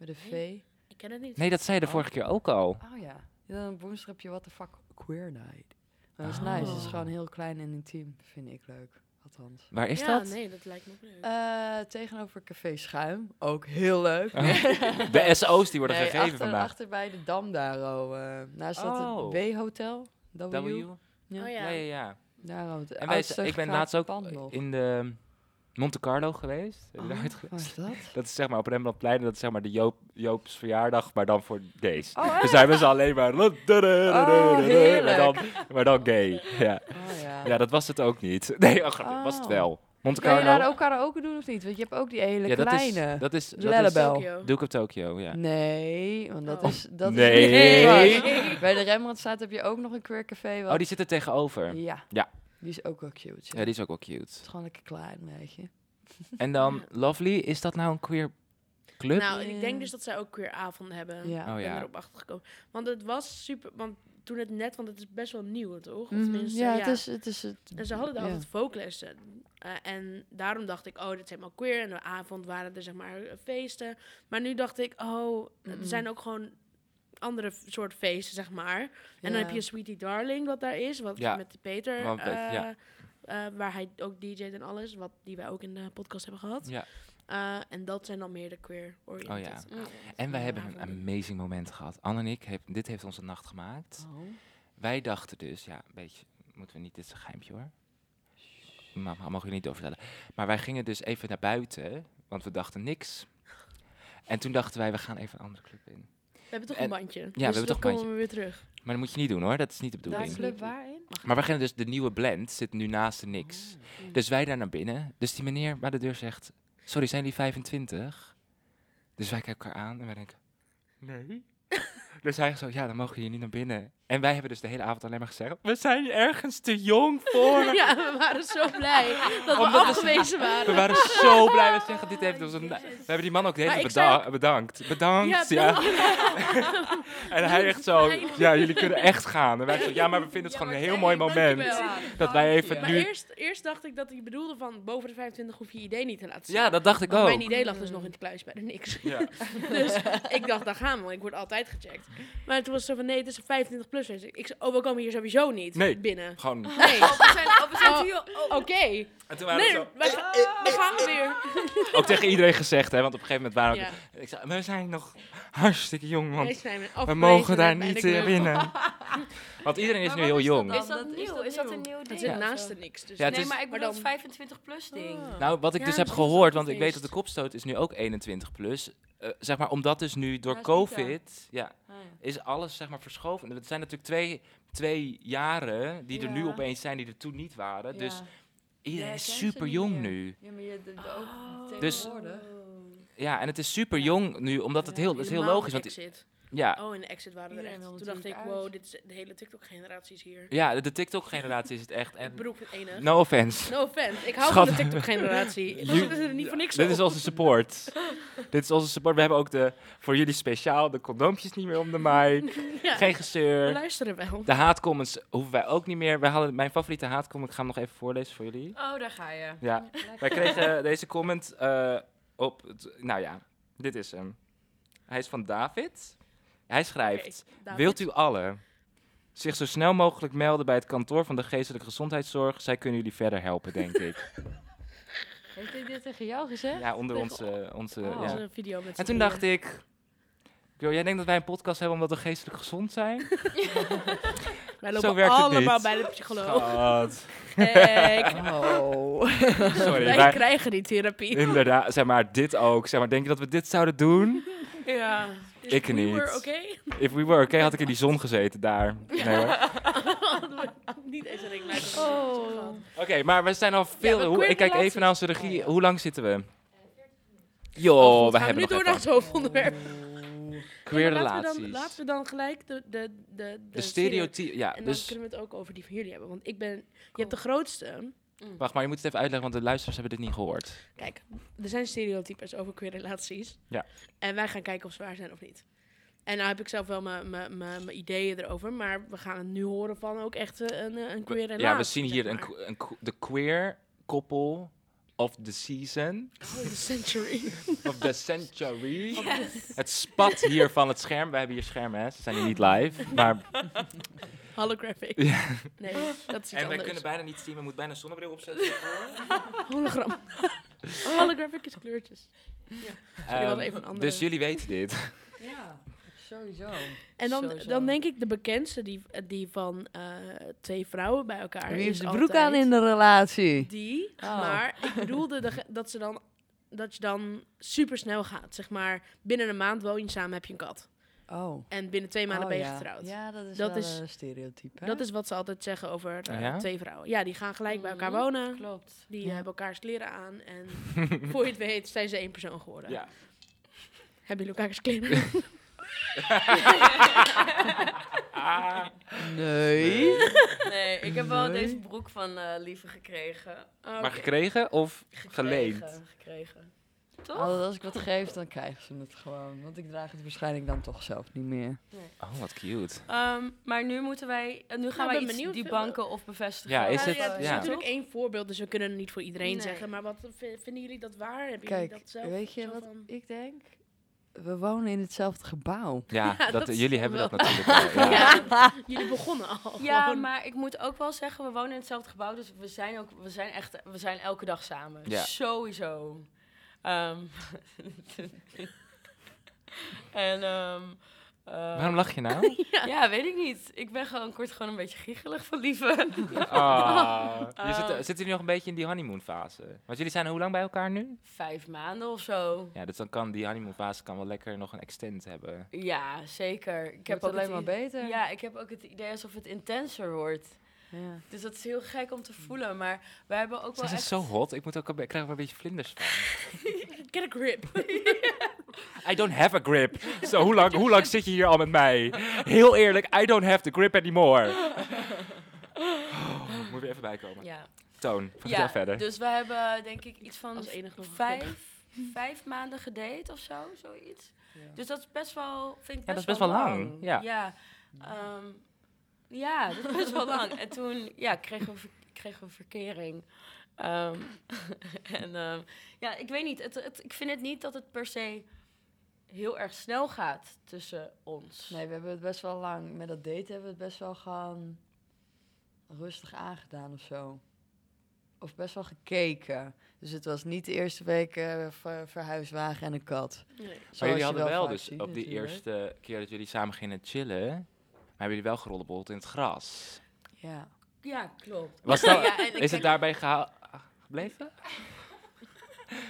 [SPEAKER 3] Met de V?
[SPEAKER 2] Nee. Ik ken het niet.
[SPEAKER 1] Nee, dat zei je de
[SPEAKER 3] Oh.
[SPEAKER 1] vorige keer ook al.
[SPEAKER 3] Oh ja. ja dan woensdag heb je What the Fuck Queer Night. Maar dat is nice. Het is
[SPEAKER 2] Oh.
[SPEAKER 3] gewoon heel klein en intiem. Vind ik leuk. Althans.
[SPEAKER 1] Waar is
[SPEAKER 2] ja,
[SPEAKER 1] dat?
[SPEAKER 2] nee, dat lijkt me ook leuk.
[SPEAKER 3] Eh, tegenover Café Schuim. Ook heel leuk.
[SPEAKER 1] De SO's die worden
[SPEAKER 3] Nee,
[SPEAKER 1] gegeven
[SPEAKER 3] achter,
[SPEAKER 1] vandaag.
[SPEAKER 3] achter bij de Dam daar. Oh, eh naast dat
[SPEAKER 1] Oh.
[SPEAKER 3] het W-hotel. W.
[SPEAKER 1] W?
[SPEAKER 3] Ja,
[SPEAKER 2] Oh
[SPEAKER 1] Ja,
[SPEAKER 2] ja.
[SPEAKER 1] ja, ja.
[SPEAKER 3] Daar ook.
[SPEAKER 1] En wij, ik ben laatst ook in de Monte Carlo geweest. Daar ooit
[SPEAKER 3] Wat
[SPEAKER 1] geweest?
[SPEAKER 3] is dat?
[SPEAKER 1] Dat is zeg maar op Rembrandtplein, dat is zeg maar de Joop, Joop's verjaardag, maar dan voor gays.
[SPEAKER 3] Oh,
[SPEAKER 1] Dus zijn we ze alleen maar... maar, dan, maar dan gay. Ja.
[SPEAKER 3] Oh ja.
[SPEAKER 1] ja, dat was het ook niet. Nee, oh, grapje, was het
[SPEAKER 3] Oh.
[SPEAKER 1] wel. Monte
[SPEAKER 3] Kan je
[SPEAKER 1] Carlo.
[SPEAKER 3] daar ook karaoke doen of niet? Want je hebt ook die hele
[SPEAKER 1] ja, dat
[SPEAKER 3] kleine.
[SPEAKER 1] is... Dat is, dat is
[SPEAKER 3] Lellebel.
[SPEAKER 1] Doe ik op Tokyo, ja.
[SPEAKER 3] Nee, want dat
[SPEAKER 2] Oh.
[SPEAKER 3] is... Dat
[SPEAKER 1] Nee.
[SPEAKER 3] Is waar. Bij de Rembrandtstraat heb je ook nog een queer café. Wat...
[SPEAKER 1] Oh, die zit er tegenover.
[SPEAKER 3] Ja.
[SPEAKER 1] Ja.
[SPEAKER 3] Die is ook wel cute. Ja.
[SPEAKER 1] Ja, die is ook wel
[SPEAKER 3] Het
[SPEAKER 1] cute.
[SPEAKER 3] is gewoon lekker klein, weet je.
[SPEAKER 1] En dan Lovely, is dat nou een queer club?
[SPEAKER 2] Nou, ik
[SPEAKER 3] Ja.
[SPEAKER 2] denk dus dat zij ook queer avonden hebben.
[SPEAKER 3] Ja.
[SPEAKER 1] Oh
[SPEAKER 2] Ik ben
[SPEAKER 1] ja.
[SPEAKER 2] erop achtergekomen. Want het was super... Want toen het net, want het is best wel nieuw, toch?
[SPEAKER 3] Mhm,
[SPEAKER 2] tenminste,
[SPEAKER 3] ja, het is, het is het.
[SPEAKER 2] En ze hadden daar
[SPEAKER 3] ja.
[SPEAKER 2] altijd folklessen. Eh, en daarom dacht ik, oh, dit is helemaal queer. En de avond waren er zeg maar feesten. Maar nu dacht ik, oh, er
[SPEAKER 3] Mhm.
[SPEAKER 2] zijn ook gewoon andere soort feesten, zeg maar. En dan heb je Sweetie Darling, wat daar is, wat
[SPEAKER 1] Ja.
[SPEAKER 2] met Peter,
[SPEAKER 1] Want, eh,
[SPEAKER 2] eh,
[SPEAKER 1] ja.
[SPEAKER 2] waar hij ook DJ't en alles, wat die wij ook in de podcast hebben gehad.
[SPEAKER 1] Ja.
[SPEAKER 2] Eh, en dat zijn dan meer de queer oriented.
[SPEAKER 1] Oh ja.
[SPEAKER 2] avonden.
[SPEAKER 1] En wij hebben een amazing moment gehad. Anne en ik, heb, dit heeft onze nacht gemaakt.
[SPEAKER 3] Oh.
[SPEAKER 1] Wij dachten dus, ja, een beetje, moeten we niet, dit is een geheimpje hoor. Maar mogen jullie niet doorvertellen. Maar wij gingen dus even naar buiten, want we dachten niks. En toen dachten wij, we gaan even een andere club in.
[SPEAKER 2] We hebben toch
[SPEAKER 1] En-
[SPEAKER 2] een bandje. dus
[SPEAKER 1] we hebben
[SPEAKER 2] dan
[SPEAKER 1] toch een
[SPEAKER 2] komen we weer terug.
[SPEAKER 1] Maar dat moet je niet doen hoor, dat is niet de
[SPEAKER 3] Daar
[SPEAKER 1] bedoeling.
[SPEAKER 3] club waarin?
[SPEAKER 1] Maar we gingen dus, de nieuwe blend zit nu naast de niks. Dus wij daar naar binnen. Dus die meneer bij de deur zegt, sorry, zijn die 25? Dus wij kijken elkaar aan en wij denken, nee. dus hij zo, ja, dan mogen jullie niet naar binnen. En wij hebben dus de hele avond alleen maar gezegd, we zijn ergens te jong voor.
[SPEAKER 2] ja, we waren zo blij dat we
[SPEAKER 1] Omdat we-
[SPEAKER 2] afgewezen waren.
[SPEAKER 1] We waren zo blij. We zeggen, dit heeft ons een... We hebben die man ook de hele
[SPEAKER 2] zei
[SPEAKER 1] bedankt. Bedankt,
[SPEAKER 2] Ja,
[SPEAKER 1] ja. en hij echt zo, ja, jullie kunnen echt gaan. En wij zo, ja, maar we vinden het
[SPEAKER 2] Ja,
[SPEAKER 1] gewoon een heel mooi moment.
[SPEAKER 2] dankjewel.
[SPEAKER 1] Dat wij even
[SPEAKER 2] Maar
[SPEAKER 1] nu...
[SPEAKER 2] eerst, eerst dacht ik dat hij bedoelde van boven de 25 hoef je je idee niet te laten zien.
[SPEAKER 1] Ja, dat dacht ik
[SPEAKER 2] Want
[SPEAKER 1] ook.
[SPEAKER 2] mijn idee lag dus nog in het kluis bij de niks. Dus ik dacht, daar gaan we, want ik word altijd gecheckt. Maar toen was zo van, nee, het is een 25 plus. Dus ik zei, oh, we komen hier sowieso niet
[SPEAKER 1] Nee.
[SPEAKER 2] binnen.
[SPEAKER 1] Gewoon...
[SPEAKER 2] Nee,
[SPEAKER 5] Oh, we zijn, oh, we zijn
[SPEAKER 2] Oh.
[SPEAKER 5] Oh.
[SPEAKER 2] oké.
[SPEAKER 1] En toen waren
[SPEAKER 2] Nee,
[SPEAKER 1] we zo...
[SPEAKER 2] wij ga- we gaan weer.
[SPEAKER 1] Ook tegen iedereen gezegd, hè. Want op een gegeven moment waren we...
[SPEAKER 2] Ja,
[SPEAKER 1] Ik zei, we zijn nog hartstikke jong,
[SPEAKER 2] zijn
[SPEAKER 1] we
[SPEAKER 2] afgewezen
[SPEAKER 1] mogen daar niet eh, binnen. want iedereen is nu heel
[SPEAKER 3] is dat
[SPEAKER 1] jong.
[SPEAKER 5] Is dat, nieuw? Is dat een nieuw ding?
[SPEAKER 2] Het zit naast de niks. Dus
[SPEAKER 5] nee,
[SPEAKER 1] is-
[SPEAKER 5] maar ik
[SPEAKER 2] maar
[SPEAKER 5] bedoel
[SPEAKER 2] dan-
[SPEAKER 5] het 25 plus ding.
[SPEAKER 3] Ah.
[SPEAKER 1] Nou, wat ik
[SPEAKER 2] Ja,
[SPEAKER 1] dus heb gehoord, want ik weet dat de kopstoot is nu ook 21 plus. Eh, zeg maar, omdat dus nu door
[SPEAKER 3] Ja.
[SPEAKER 1] COVID, ja,
[SPEAKER 3] Ah, ja.
[SPEAKER 1] is alles zeg maar verschoven. Het zijn natuurlijk twee, twee jaren die er nu opeens zijn, die er toen niet waren. Dus
[SPEAKER 3] Ja.
[SPEAKER 1] iedereen
[SPEAKER 3] Ja,
[SPEAKER 1] is super jong nu.
[SPEAKER 3] Ja, maar je de, de, ook
[SPEAKER 1] Dus-
[SPEAKER 3] tegenwoordig.
[SPEAKER 1] Ja, en het is super jong nu, omdat het
[SPEAKER 3] Ja,
[SPEAKER 1] heel, het is heel logisch. Want. Ja,
[SPEAKER 2] Oh, in de exit waren er echt. Toen dacht ik,
[SPEAKER 3] uit.
[SPEAKER 2] wow, dit is de hele TikTok-generatie is hier.
[SPEAKER 1] ja, de, de TikTok-generatie is het echt.
[SPEAKER 2] Ik
[SPEAKER 1] En,
[SPEAKER 2] het
[SPEAKER 1] no offense.
[SPEAKER 2] No offense. Ik hou
[SPEAKER 1] Schat.
[SPEAKER 2] van de TikTok-generatie. We
[SPEAKER 1] Ju-
[SPEAKER 2] zitten er niet voor niks
[SPEAKER 1] Dit
[SPEAKER 2] op.
[SPEAKER 1] is onze support. Dit is onze support. We hebben ook de, voor jullie speciaal de condoompjes niet meer om de mic.
[SPEAKER 2] Ja,
[SPEAKER 1] Geen
[SPEAKER 2] we
[SPEAKER 1] gezeur.
[SPEAKER 2] luisteren wel.
[SPEAKER 1] De haatcomments hoeven wij ook niet meer. Wij hadden mijn favoriete haatcomment. Ik ga hem nog even voorlezen voor jullie.
[SPEAKER 5] Oh, daar ga je.
[SPEAKER 1] Ja, wij kregen deze comment eh, op. het- nou ja, dit is hem. Hij is van David. Hij schrijft. Wilt u allen zich zo snel mogelijk melden bij het kantoor van de geestelijke gezondheidszorg? Zij kunnen jullie verder helpen, denk ik.
[SPEAKER 3] Heeft hij dit tegen jou gezegd?
[SPEAKER 1] Ja, onder onze. onze
[SPEAKER 3] Oh.
[SPEAKER 1] ja.
[SPEAKER 2] Onze video met
[SPEAKER 1] En toen dacht ik. Yo, jij denkt dat wij een podcast hebben omdat we geestelijk gezond zijn?
[SPEAKER 2] Wij
[SPEAKER 1] Zo
[SPEAKER 2] lopen
[SPEAKER 1] werkt het
[SPEAKER 2] allemaal
[SPEAKER 1] niet.
[SPEAKER 2] bij de psycholoog.
[SPEAKER 3] Oh.
[SPEAKER 1] Sorry,
[SPEAKER 2] wij
[SPEAKER 1] wij,
[SPEAKER 2] krijgen die therapie.
[SPEAKER 1] inderdaad, zeg maar, dit ook. Zeg maar, denk je dat we dit zouden doen?
[SPEAKER 2] Ja.
[SPEAKER 1] Ik
[SPEAKER 2] we
[SPEAKER 1] niet.
[SPEAKER 2] were Oké.
[SPEAKER 1] If we were, oké, had ik in die zon gezeten daar. Nee, hoor.
[SPEAKER 2] We niet eens een ringlijst.
[SPEAKER 3] Oh.
[SPEAKER 1] Oké, maar we zijn al veel. hoe, ik kijk even naar onze regie.
[SPEAKER 3] Oh, ja.
[SPEAKER 1] Hoe lang zitten we?
[SPEAKER 2] Oh,
[SPEAKER 1] Joh,
[SPEAKER 2] goed,
[SPEAKER 1] we
[SPEAKER 2] gaan
[SPEAKER 1] hebben
[SPEAKER 2] nu
[SPEAKER 1] nog
[SPEAKER 2] door naar het hoofdonderwerp.
[SPEAKER 1] Queer
[SPEAKER 2] Ja, laten we
[SPEAKER 1] relaties.
[SPEAKER 2] dan, laten we dan gelijk de, de, de,
[SPEAKER 1] de stereotype. Ja,
[SPEAKER 2] En dan
[SPEAKER 1] dus.
[SPEAKER 2] kunnen we het ook over die van jullie hebben. Want ik ben... Je hebt de grootste...
[SPEAKER 1] Wacht, maar je moet het even uitleggen, want de luisteraars hebben dit niet gehoord.
[SPEAKER 2] Kijk, er zijn stereotypes over queer relaties.
[SPEAKER 1] Ja.
[SPEAKER 2] En wij gaan kijken of ze waar zijn of niet. En nou heb ik zelf wel mijn- ideeën erover. Maar we gaan het nu horen van ook echt eh, een, eh, een queer relatie.
[SPEAKER 1] Ja, we zien hier een,
[SPEAKER 2] maar.
[SPEAKER 1] een, de queer koppel of the season.
[SPEAKER 2] Oh, the century.
[SPEAKER 1] Of the century. Het spat hier van het scherm. We hebben hier schermen, hè. Ze zijn hier niet live. Maar,
[SPEAKER 2] Holographic.
[SPEAKER 1] Ja.
[SPEAKER 2] Nee, dat is iets
[SPEAKER 1] en wij
[SPEAKER 2] anders.
[SPEAKER 1] kunnen bijna niet zien. We moeten bijna een zonnebril opzetten.
[SPEAKER 2] Hologram. Holographic is kleurtjes. Hadden
[SPEAKER 1] Ehm,
[SPEAKER 2] even een andere.
[SPEAKER 1] Dus jullie weten dit.
[SPEAKER 3] Ja, sowieso.
[SPEAKER 2] En dan,
[SPEAKER 3] Sowieso.
[SPEAKER 2] dan denk ik de bekendste, die, die van eh, twee vrouwen bij elkaar.
[SPEAKER 3] Wie heeft
[SPEAKER 2] is
[SPEAKER 3] de broek aan in de relatie?
[SPEAKER 2] Die,
[SPEAKER 3] Oh.
[SPEAKER 2] maar ik bedoelde de, dat, ze dan, dat je dan super snel gaat. Zeg maar, binnen een maand woon je samen, heb je een kat.
[SPEAKER 3] Oh.
[SPEAKER 2] En binnen twee maanden
[SPEAKER 3] Oh,
[SPEAKER 2] ben je
[SPEAKER 3] ja.
[SPEAKER 2] getrouwd.
[SPEAKER 3] Ja, dat is
[SPEAKER 2] Dat
[SPEAKER 3] wel
[SPEAKER 2] is-
[SPEAKER 3] een stereotype. hè?
[SPEAKER 2] Dat is wat ze altijd zeggen over eh,
[SPEAKER 1] Oh ja?
[SPEAKER 2] twee vrouwen. Ja, die gaan gelijk bij elkaar
[SPEAKER 5] Mhm.
[SPEAKER 2] wonen.
[SPEAKER 5] Klopt.
[SPEAKER 2] Die
[SPEAKER 3] Ja.
[SPEAKER 2] hebben elkaars kleren aan. En voor je het weet zijn ze één persoon geworden.
[SPEAKER 1] Ja.
[SPEAKER 2] Hebben jullie elkaars kleren?
[SPEAKER 3] Nee.
[SPEAKER 5] Nee, ik heb wel
[SPEAKER 3] Nee.
[SPEAKER 5] deze broek van eh Lieve gekregen.
[SPEAKER 2] Oh,
[SPEAKER 1] Maar gekregen of
[SPEAKER 5] Gekregen,
[SPEAKER 1] geleend?
[SPEAKER 5] Gekregen. Toch?
[SPEAKER 3] Als als ik wat geef, dan krijgen ze het gewoon. Want ik draag het waarschijnlijk dan toch zelf niet meer.
[SPEAKER 1] Oh, wat cute.
[SPEAKER 5] Ehm, maar nu moeten wij, eh, nu gaan wij
[SPEAKER 2] ben
[SPEAKER 5] iets
[SPEAKER 2] benieuwd.
[SPEAKER 5] die banken of bevestigen.
[SPEAKER 1] Ja, is
[SPEAKER 2] Nou
[SPEAKER 1] het-
[SPEAKER 2] ja, het is
[SPEAKER 1] ja.
[SPEAKER 2] natuurlijk één voorbeeld, dus we kunnen het niet voor iedereen
[SPEAKER 5] Nee.
[SPEAKER 2] zeggen. Maar wat v- vinden jullie dat waar? Hebben
[SPEAKER 3] Kijk,
[SPEAKER 2] jullie dat zelf?
[SPEAKER 3] weet je
[SPEAKER 2] zo
[SPEAKER 3] wat
[SPEAKER 2] van-
[SPEAKER 3] ik denk? We wonen in hetzelfde gebouw.
[SPEAKER 1] Ja,
[SPEAKER 2] Ja,
[SPEAKER 1] dat,
[SPEAKER 2] dat
[SPEAKER 1] jullie hebben
[SPEAKER 2] wel-
[SPEAKER 1] dat natuurlijk wel. Ja.
[SPEAKER 2] Ja, jullie begonnen al.
[SPEAKER 5] Ja,
[SPEAKER 2] gewoon.
[SPEAKER 5] maar ik moet ook wel zeggen, we wonen in hetzelfde gebouw, dus we zijn ook, we zijn echt, we zijn elke dag samen.
[SPEAKER 1] Ja.
[SPEAKER 5] Sowieso. Ehm, en ehm, eh,
[SPEAKER 1] Waarom lach je nou?
[SPEAKER 5] ja. weet ik niet. Ik ben gewoon kort gewoon een beetje giechelig van lieve.
[SPEAKER 1] Ah. Je
[SPEAKER 5] Ah.
[SPEAKER 1] zit, zitten jullie nog een beetje in die honeymoon fase? Want jullie zijn hoe lang bij elkaar nu?
[SPEAKER 5] Vijf maanden of zo.
[SPEAKER 1] Ja, dus dan kan die honeymoon fase kan wel lekker nog een extend hebben.
[SPEAKER 5] Ja, zeker. Ik heb ook
[SPEAKER 3] alleen
[SPEAKER 5] het
[SPEAKER 3] maar beter.
[SPEAKER 5] Ja, ik heb ook het idee alsof het intenser wordt.
[SPEAKER 3] Ja.
[SPEAKER 5] Dus dat is heel gek om te voelen. Maar we hebben ook wel
[SPEAKER 1] Ze is
[SPEAKER 5] echt...
[SPEAKER 1] zo hot, ik, moet ook ik krijg er een beetje vlinders van.
[SPEAKER 2] Get a grip.
[SPEAKER 1] I don't have a grip. Zo, hoe lang, hoe lang zit je hier al met mij? Heel eerlijk, I don't have the grip anymore. Oh, moet weer even bijkomen.
[SPEAKER 5] Ja,
[SPEAKER 1] Toon, vertel
[SPEAKER 5] ja
[SPEAKER 1] verder.
[SPEAKER 5] dus we hebben denk ik iets van vijf, vijf maanden gedate of zo, zoiets. Dus dat is best wel, vind ik
[SPEAKER 1] Ja,
[SPEAKER 5] best,
[SPEAKER 1] dat is best wel lang,
[SPEAKER 5] lang.
[SPEAKER 1] ja.
[SPEAKER 5] Ja, ehm, ja, dat is best wel lang. En toen ja, kregen, we, ver- kregen we verkering. Ehm, en ehm, ja, ik weet niet, het, het, ik vind het niet dat het per se heel erg snel gaat tussen ons.
[SPEAKER 3] Nee, we hebben het best wel lang. Met dat date hebben we het best wel gewoon rustig aangedaan of zo. Of best wel gekeken. Dus het was niet de eerste week eh, ver- verhuiswagen en een kat.
[SPEAKER 2] Nee.
[SPEAKER 1] Maar jullie hadden wel,
[SPEAKER 3] vaak
[SPEAKER 1] dus op die
[SPEAKER 3] natuurlijk.
[SPEAKER 1] eerste keer dat jullie samen gingen chillen, hebben jullie wel gerollenbold in het gras.
[SPEAKER 3] Ja.
[SPEAKER 5] Ja, klopt.
[SPEAKER 1] Was dat,
[SPEAKER 5] Ja, en ik
[SPEAKER 1] is het daarbij geha- gebleven?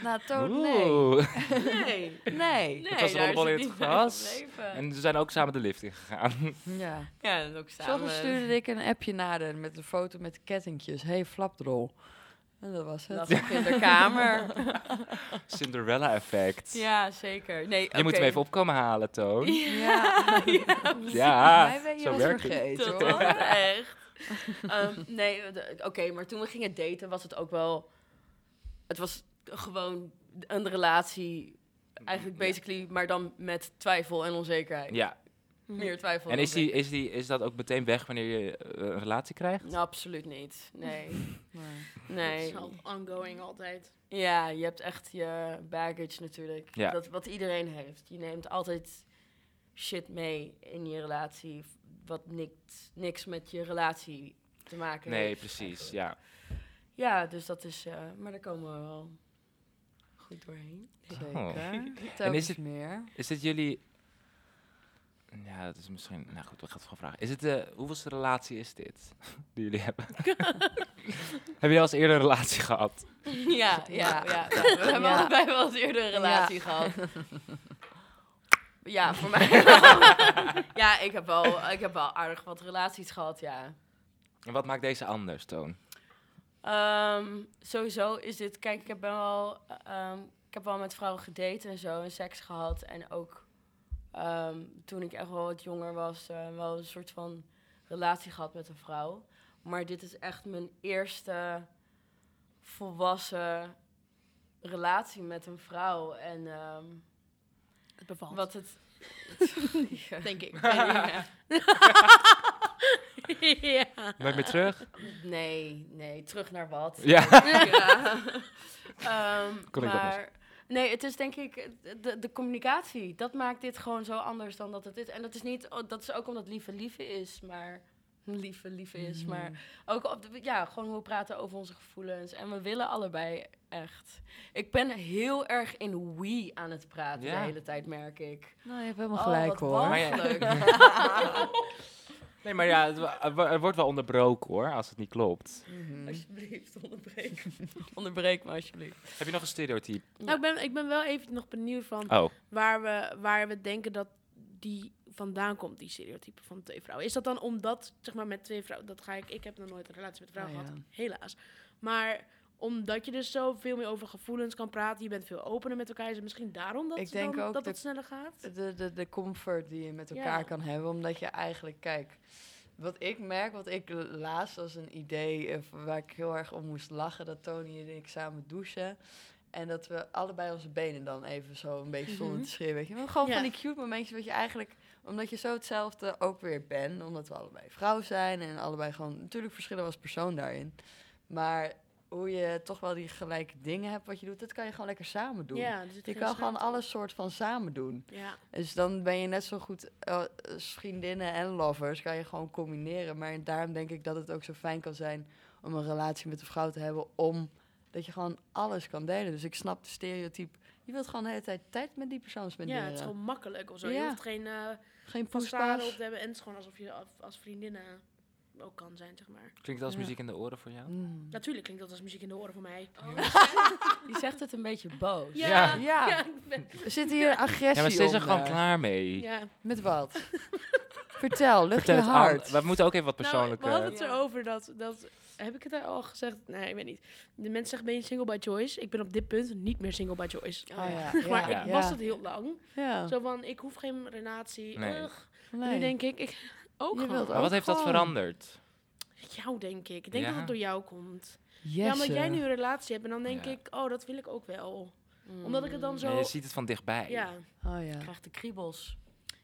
[SPEAKER 3] Nou, Toon, nee.
[SPEAKER 5] Nee.
[SPEAKER 3] Nee.
[SPEAKER 5] Nee,
[SPEAKER 1] Het was rollenbol in
[SPEAKER 5] het
[SPEAKER 1] gras. En ze zijn ook samen de lift ingegaan.
[SPEAKER 3] Ja.
[SPEAKER 5] Ja, en ook samen.
[SPEAKER 3] Soms stuurde ik een appje naar haar met een foto met kettingjes. Hey, flapdrol. En dat was het.
[SPEAKER 5] Dat in de kamer.
[SPEAKER 1] Cinderella effect.
[SPEAKER 5] ja, zeker. Nee,
[SPEAKER 1] Je moet hem even opkomen halen, Toon.
[SPEAKER 3] Ja.
[SPEAKER 1] Ja,
[SPEAKER 3] Mij ben je
[SPEAKER 1] zo werkt het.
[SPEAKER 3] vergeten, hoor.
[SPEAKER 5] Echt. Ehm, nee, oké, maar toen we gingen daten was het ook wel... Het was gewoon een relatie, eigenlijk basically, maar dan met twijfel en onzekerheid.
[SPEAKER 1] Ja,
[SPEAKER 5] Meer twijfel
[SPEAKER 1] en is, die, is, die, is dat ook meteen weg wanneer je eh, een relatie krijgt?
[SPEAKER 5] Nou, absoluut niet. Nee.
[SPEAKER 3] Nee.
[SPEAKER 2] Het
[SPEAKER 5] Nee.
[SPEAKER 2] is al ongoing altijd.
[SPEAKER 5] Ja, je hebt echt je baggage natuurlijk.
[SPEAKER 1] Ja.
[SPEAKER 5] Dat, wat iedereen heeft. Je neemt altijd shit mee in je relatie. Wat niks, niks met je relatie te maken
[SPEAKER 1] Nee,
[SPEAKER 5] heeft.
[SPEAKER 1] precies, ja.
[SPEAKER 5] Ja, dus dat is... eh, maar daar komen we wel goed doorheen.
[SPEAKER 3] Zeker.
[SPEAKER 1] Oh. En is het-
[SPEAKER 3] meer.
[SPEAKER 1] Is dit jullie... Ja, dat is misschien... Nou goed, we gaan het gewoon vragen. Is het de... Hoeveelste relatie is dit? Die jullie hebben? hebben jullie al eens eerder een relatie gehad?
[SPEAKER 5] Ja, ja, ja.
[SPEAKER 3] Ja.
[SPEAKER 5] We hebben
[SPEAKER 3] Ja.
[SPEAKER 5] allebei wel eens eerder een relatie
[SPEAKER 3] Ja.
[SPEAKER 5] gehad. Ja, voor mij Ja, ik heb, wel, ik heb wel aardig wat relaties gehad, ja.
[SPEAKER 1] En wat maakt deze anders, Toon?
[SPEAKER 5] Ehm, sowieso is dit, kijk, ik heb wel, ehm, ik heb wel met vrouwen gedate en zo en seks gehad. En ook ehm, toen ik echt wel wat jonger was, eh, wel een soort van relatie gehad met een vrouw. Maar dit is echt mijn eerste volwassen relatie met een vrouw. En ehm,
[SPEAKER 2] Het bevalt.
[SPEAKER 5] wat het.
[SPEAKER 2] Denk ik.
[SPEAKER 5] Ja.
[SPEAKER 2] ja.
[SPEAKER 1] Nooit meer terug?
[SPEAKER 5] Nee, nee, terug naar wat?
[SPEAKER 1] Ja.
[SPEAKER 5] ja. Ehm,
[SPEAKER 1] Kon ik dat
[SPEAKER 5] maar nee, het is denk ik de, de communicatie. Dat maakt dit gewoon zo anders dan dat het is. En dat is niet, oh, dat is ook omdat lieve lieve is, maar lieve lieve is,
[SPEAKER 3] Mhm.
[SPEAKER 5] maar ook op de- ja, gewoon hoe we praten over onze gevoelens. En we willen allebei echt. Ik ben heel erg in we aan het praten
[SPEAKER 1] Ja.
[SPEAKER 5] de hele tijd, merk ik.
[SPEAKER 3] Nou, je hebt helemaal
[SPEAKER 5] Oh,
[SPEAKER 3] gelijk
[SPEAKER 5] wat
[SPEAKER 3] hoor.
[SPEAKER 1] Maar ja-
[SPEAKER 5] walgelijk.
[SPEAKER 1] Nee, maar ja, het, wordt wel onderbroken hoor, als het niet klopt.
[SPEAKER 3] Mhm.
[SPEAKER 5] alsjeblieft, onderbreek. onderbreek me alsjeblieft.
[SPEAKER 1] Heb je nog een stereotype?
[SPEAKER 2] Nou, ik, ben, ik ben wel even nog benieuwd van
[SPEAKER 1] Oh,
[SPEAKER 2] waar, we, waar we denken dat die vandaan komt, die stereotype van twee vrouwen. Is dat dan omdat, zeg maar, met twee vrouwen, dat ga ik, ik heb nog nooit een relatie met een vrouw
[SPEAKER 3] Ah, ja.
[SPEAKER 2] gehad, helaas. Maar omdat je dus zo veel meer over gevoelens kan praten, je bent veel opener met elkaar, is het misschien daarom dat,
[SPEAKER 3] Ik denk
[SPEAKER 2] dan-
[SPEAKER 3] ook
[SPEAKER 2] dat het sneller gaat?
[SPEAKER 3] de, de, de comfort die je met
[SPEAKER 2] Ja.
[SPEAKER 3] elkaar kan hebben. Omdat je eigenlijk, kijk, wat ik merk, wat ik laatst als een idee eh, waar ik heel erg om moest lachen, dat Tony en ik samen douchen. En dat we allebei onze benen dan even zo een beetje zonder
[SPEAKER 2] Mhm.
[SPEAKER 3] te schreeuwen. Weet je. Gewoon
[SPEAKER 2] Ja.
[SPEAKER 3] van die cute momentjes wat je eigenlijk... Omdat je zo hetzelfde ook weer bent. Omdat we allebei vrouw zijn. En allebei gewoon... Natuurlijk verschillen we als persoon daarin. Maar hoe je toch wel die gelijke dingen hebt wat je doet... Dat kan je gewoon lekker samen doen.
[SPEAKER 2] Ja, zit
[SPEAKER 3] Je kan gewoon alles soort van samen doen.
[SPEAKER 2] Ja,
[SPEAKER 3] Dus dan ben je net zo goed als vriendinnen en lovers, kan je gewoon combineren. Maar daarom denk ik dat het ook zo fijn kan zijn om een relatie met een vrouw te hebben, om dat je gewoon alles kan delen. Dus ik snap de stereotype. Je wilt gewoon de hele tijd tijd met die persoon spenderen.
[SPEAKER 2] ja, het is gewoon makkelijk of zo. Je hoeft geen uh,
[SPEAKER 3] Geen
[SPEAKER 2] op te hebben. En het is gewoon alsof je als vriendinnen ook kan zijn, zeg maar.
[SPEAKER 1] Klinkt dat als
[SPEAKER 3] Ja.
[SPEAKER 1] muziek in de oren voor jou?
[SPEAKER 3] Mm.
[SPEAKER 2] Natuurlijk klinkt dat als muziek in de oren voor mij.
[SPEAKER 5] Die zegt het een beetje boos.
[SPEAKER 1] Ja.
[SPEAKER 3] Ja.
[SPEAKER 2] ben-
[SPEAKER 3] Er zit hier agressie
[SPEAKER 1] Ja, maar ze is er gewoon klaar mee.
[SPEAKER 2] ja.
[SPEAKER 3] Met wat? Vertel, lucht
[SPEAKER 1] Vertel
[SPEAKER 3] je
[SPEAKER 1] aan.
[SPEAKER 3] hart.
[SPEAKER 1] We moeten ook even wat
[SPEAKER 2] Nou,
[SPEAKER 1] persoonlijke...
[SPEAKER 2] we hadden het
[SPEAKER 5] Ja.
[SPEAKER 2] erover dat, dat... Heb ik het daar al gezegd? Nee, ik weet niet. De mensen zeggen, ben je single by choice? Ik ben op dit punt niet meer single by choice.
[SPEAKER 3] Oh ja,
[SPEAKER 2] maar
[SPEAKER 3] ja,
[SPEAKER 2] ik
[SPEAKER 3] ja.
[SPEAKER 2] was het heel lang.
[SPEAKER 3] Ja.
[SPEAKER 2] Zo van, ik hoef geen relatie.
[SPEAKER 1] Nee.
[SPEAKER 2] Ugh.
[SPEAKER 3] Nee.
[SPEAKER 2] Nu denk ik, ik ook
[SPEAKER 3] Je
[SPEAKER 2] gewoon.
[SPEAKER 3] wilt
[SPEAKER 1] maar wat heeft dat veranderd?
[SPEAKER 2] Jou, denk ik. Ik denk
[SPEAKER 1] Ja?
[SPEAKER 2] dat het door jou komt. Ja, omdat jij nu een relatie hebt. En dan denk
[SPEAKER 1] Ja.
[SPEAKER 2] ik, oh, dat wil ik ook wel. Omdat ik het dan
[SPEAKER 5] Mm.
[SPEAKER 2] zo...
[SPEAKER 1] Ja, je ziet het van dichtbij.
[SPEAKER 2] Ja,
[SPEAKER 3] Oh ja.
[SPEAKER 5] krijgt de kriebels.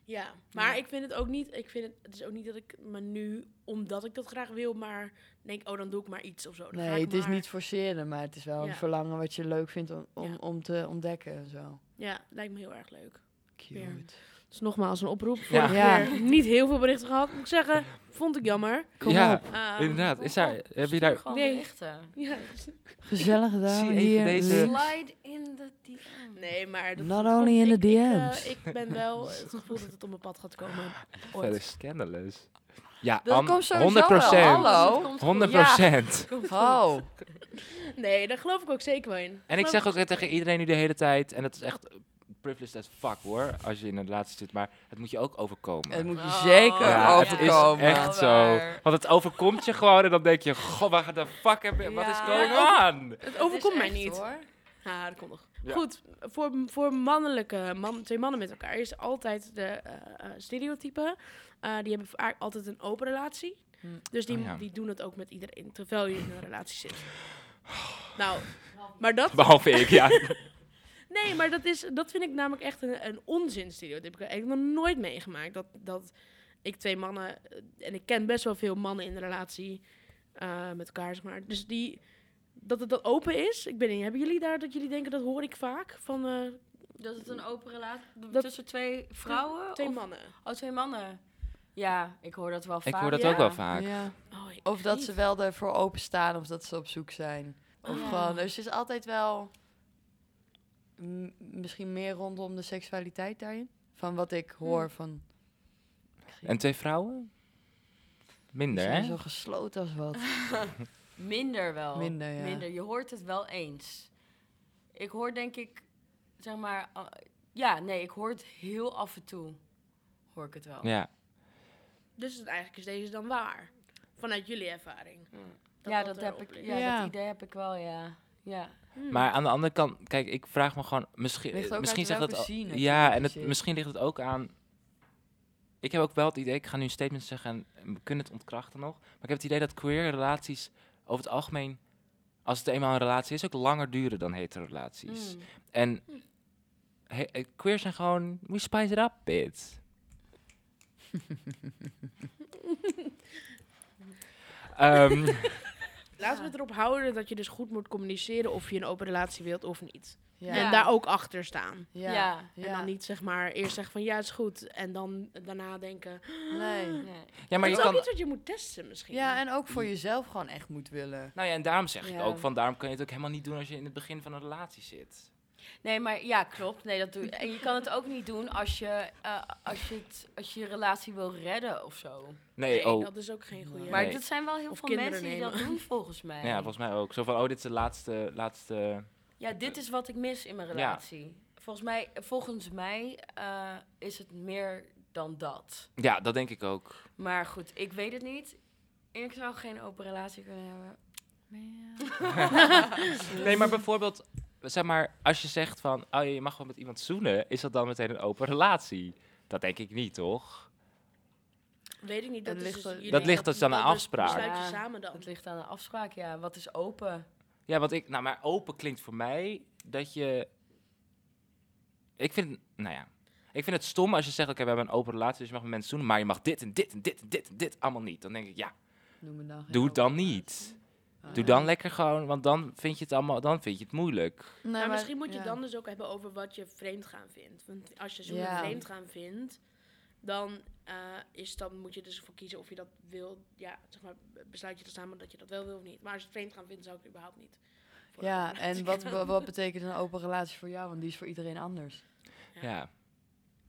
[SPEAKER 2] ja. Maar ik vind het ook niet... Ik vind het, het is ook niet dat ik me nu, omdat ik dat graag wil, maar denk, oh, dan doe ik maar iets of zo. Dan ga
[SPEAKER 3] Nee,
[SPEAKER 2] ik
[SPEAKER 3] het is niet forceren, maar het is wel een verlangen wat je leuk vindt om, om,
[SPEAKER 2] Ja.
[SPEAKER 3] om te ontdekken en zo.
[SPEAKER 2] Ja, lijkt me heel erg leuk.
[SPEAKER 3] Cute.
[SPEAKER 2] Dus nogmaals een oproep.
[SPEAKER 1] Ja.
[SPEAKER 2] Vorige
[SPEAKER 3] Ja.
[SPEAKER 2] keer niet heel veel berichten gehad. Moet ik zeggen, vond ik jammer.
[SPEAKER 3] Kom
[SPEAKER 1] ja,
[SPEAKER 3] op.
[SPEAKER 2] Ehm,
[SPEAKER 1] inderdaad. Is daar, heb je daar...
[SPEAKER 5] gewoon
[SPEAKER 2] Nee.
[SPEAKER 5] berichten.
[SPEAKER 2] Ja.
[SPEAKER 3] Gezellig gedaan.
[SPEAKER 1] Zie even
[SPEAKER 3] Hier,
[SPEAKER 1] deze-.
[SPEAKER 5] Slide in de DM.
[SPEAKER 2] Nee, maar... Dat
[SPEAKER 3] Not only in
[SPEAKER 2] ik-
[SPEAKER 3] the
[SPEAKER 2] ik, eh,
[SPEAKER 3] DM's.
[SPEAKER 2] Ik, ben wel het gevoel dat het op mijn pad gaat komen.
[SPEAKER 1] Verder
[SPEAKER 2] Ooit.
[SPEAKER 1] scandalous. Ja,
[SPEAKER 3] Dat
[SPEAKER 1] Am-
[SPEAKER 3] komt sowieso
[SPEAKER 1] 100
[SPEAKER 3] wel,
[SPEAKER 1] procent.
[SPEAKER 3] hallo.
[SPEAKER 1] 100 procent.
[SPEAKER 3] Oh,
[SPEAKER 2] Nee, daar geloof ik ook zeker wel in.
[SPEAKER 1] En ik zeg ook tegen iedereen nu de hele tijd, en dat is echt privileged as fuck hoor, als je in een relatie zit, maar het moet je ook overkomen.
[SPEAKER 3] het moet je
[SPEAKER 5] Oh,
[SPEAKER 3] zeker
[SPEAKER 1] ja, het
[SPEAKER 3] overkomen.
[SPEAKER 1] is echt zo. Want het overkomt je gewoon en dan denk je, goh, waar de fuck heb je, wat is
[SPEAKER 5] Ja.
[SPEAKER 1] going
[SPEAKER 2] Ja,
[SPEAKER 1] on?
[SPEAKER 2] Het overkomt mij niet.
[SPEAKER 3] Hoor.
[SPEAKER 2] Ah, dat komt nog.
[SPEAKER 1] Ja.
[SPEAKER 2] Goed, voor, voor mannelijke, man, twee mannen met elkaar is altijd de eh, eh, stereotype. Eh, die hebben vaak altijd een open relatie.
[SPEAKER 3] Hm.
[SPEAKER 2] Dus die,
[SPEAKER 1] Oh ja.
[SPEAKER 2] die doen het ook met iedereen, terwijl je in een relatie zit. Nou, maar dat...
[SPEAKER 1] Behalve ik, ja.
[SPEAKER 2] Nee, maar dat, is, dat vind ik namelijk echt een, een onzin stereotype. Ik heb eigenlijk nog nooit meegemaakt dat, dat ik twee mannen... eh, En ik ken best wel veel mannen in een relatie eh, met elkaar, zeg maar. Dus die... Dat het dat open is. Ik ben niet, hebben jullie daar dat jullie denken, dat hoor ik vaak van eh,
[SPEAKER 5] Dat het een open relatie
[SPEAKER 2] Dat-
[SPEAKER 5] tussen twee vrouwen?
[SPEAKER 2] twee
[SPEAKER 5] of,
[SPEAKER 2] mannen.
[SPEAKER 5] Oh, twee mannen. Ja, ik hoor dat wel vaak.
[SPEAKER 1] Ik hoor dat
[SPEAKER 2] Ja.
[SPEAKER 1] ook wel vaak.
[SPEAKER 3] Ja.
[SPEAKER 2] Oh,
[SPEAKER 3] Of dat
[SPEAKER 2] niet.
[SPEAKER 3] ze wel ervoor openstaan of dat ze op zoek zijn. Of
[SPEAKER 5] Ja.
[SPEAKER 3] gewoon, dus het is altijd wel misschien meer rondom de seksualiteit daarin. Van wat ik hoor
[SPEAKER 2] Hmm.
[SPEAKER 3] van...
[SPEAKER 1] En twee vrouwen? Minder,
[SPEAKER 3] zijn
[SPEAKER 1] hè?
[SPEAKER 3] zo gesloten als wat.
[SPEAKER 5] Minder wel.
[SPEAKER 3] Minder, ja.
[SPEAKER 5] Minder. Je hoort het wel eens. Ik hoor denk ik, zeg maar, uh, ja, nee, ik hoor het heel af en toe. Hoor ik het wel.
[SPEAKER 1] Ja.
[SPEAKER 2] Dus het, eigenlijk is deze dan waar. Vanuit jullie ervaring.
[SPEAKER 5] ja, dat, heb ik, Ja. dat idee heb ik wel, ja. Ja.
[SPEAKER 2] Hmm.
[SPEAKER 1] Maar aan de andere kant, kijk, ik vraag me gewoon, misschien,
[SPEAKER 3] Ligt ook
[SPEAKER 1] misschien zegt dat al-
[SPEAKER 3] scene
[SPEAKER 1] ja, en het, misschien ligt het ook aan. Ik heb ook wel het idee, ik ga nu een statement zeggen en we kunnen het ontkrachten nog, maar ik heb het idee dat queer relaties over het algemeen, als het eenmaal een relatie is, ook langer duren dan hetero relaties.
[SPEAKER 5] Mm.
[SPEAKER 1] En he, eh, queer zijn gewoon, we spice it up, bit. Ehm,
[SPEAKER 2] Laten we het erop houden dat je dus goed moet communiceren of je een open relatie wilt of niet.
[SPEAKER 3] Ja.
[SPEAKER 2] En daar ook achter staan.
[SPEAKER 3] Ja.
[SPEAKER 5] Ja.
[SPEAKER 2] En dan niet zeg maar eerst zeggen van ja, is goed. En dan daarna denken.
[SPEAKER 3] Nee.
[SPEAKER 5] Nee.
[SPEAKER 1] ja, maar
[SPEAKER 2] dat
[SPEAKER 1] je
[SPEAKER 2] is ook
[SPEAKER 1] kan...
[SPEAKER 2] iets wat je moet testen misschien.
[SPEAKER 3] Ja, en ook voor jezelf gewoon echt moet willen.
[SPEAKER 1] Nou ja, en daarom zeg ik ook van, daarom kan je het ook helemaal niet doen als je in het begin van een relatie zit.
[SPEAKER 5] Nee, maar ja, klopt. Nee, dat doe En je kan het ook niet doen als je, eh, als je, het, als je je relatie wil redden of zo.
[SPEAKER 1] Nee,
[SPEAKER 2] Nee,
[SPEAKER 1] oh,
[SPEAKER 2] dat is ook geen goede.
[SPEAKER 5] Maar
[SPEAKER 1] Nee.
[SPEAKER 5] dat zijn wel heel
[SPEAKER 2] Of
[SPEAKER 5] veel mensen die dat doen, volgens mij.
[SPEAKER 1] ja, volgens mij ook. Zo van, oh, dit is de laatste, laatste...
[SPEAKER 5] Ja, dit is wat ik mis in mijn
[SPEAKER 1] Ja.
[SPEAKER 5] relatie. Volgens mij, volgens mij eh, is het meer dan dat.
[SPEAKER 1] Ja, dat denk ik ook.
[SPEAKER 5] Maar goed, ik weet het niet. Ik zou geen open relatie kunnen hebben.
[SPEAKER 1] Nee, maar bijvoorbeeld, zeg maar, als je zegt van, oh je mag wel met iemand zoenen, is dat dan meteen een open relatie? Dat denk ik niet, toch?
[SPEAKER 2] Weet ik niet. Dat,
[SPEAKER 3] ligt
[SPEAKER 2] dus jullie-
[SPEAKER 1] Dat ligt dus aan een afspraak.
[SPEAKER 2] je
[SPEAKER 5] Ja.
[SPEAKER 2] samen dan.
[SPEAKER 5] Dat ligt aan de afspraak, ja. Wat is open?
[SPEAKER 1] Ja, want ik, nou, maar open klinkt voor mij dat je... Ik vind, nou ja, ik vind het stom als je zegt, oké, we hebben een open relatie, dus je mag met mensen doen, maar je mag dit en dit en dit en dit en dit allemaal niet. Dan denk ik, ja,
[SPEAKER 3] Noem me dan geen
[SPEAKER 1] doe het dan niet. Doe dan lekker gewoon, want dan vind je het allemaal, dan vind je het moeilijk.
[SPEAKER 3] Nee,
[SPEAKER 2] maar
[SPEAKER 3] maar-
[SPEAKER 2] misschien moet je
[SPEAKER 3] ja.
[SPEAKER 2] dan dus ook hebben over wat je vreemd gaan vindt. Want als je zo'n
[SPEAKER 3] Ja.
[SPEAKER 2] vreemd gaan vindt, dan, eh, is, dan moet je dus ervoor kiezen of je dat wil. Ja, zeg maar, besluit je er samen dat je dat wel wil of niet. Maar als je het vreemd gaan vindt, zou ik het überhaupt niet. voor
[SPEAKER 3] Ja, en wat, wat betekent een open relatie voor jou? Want die is voor iedereen anders.
[SPEAKER 2] Ja.
[SPEAKER 1] Ja.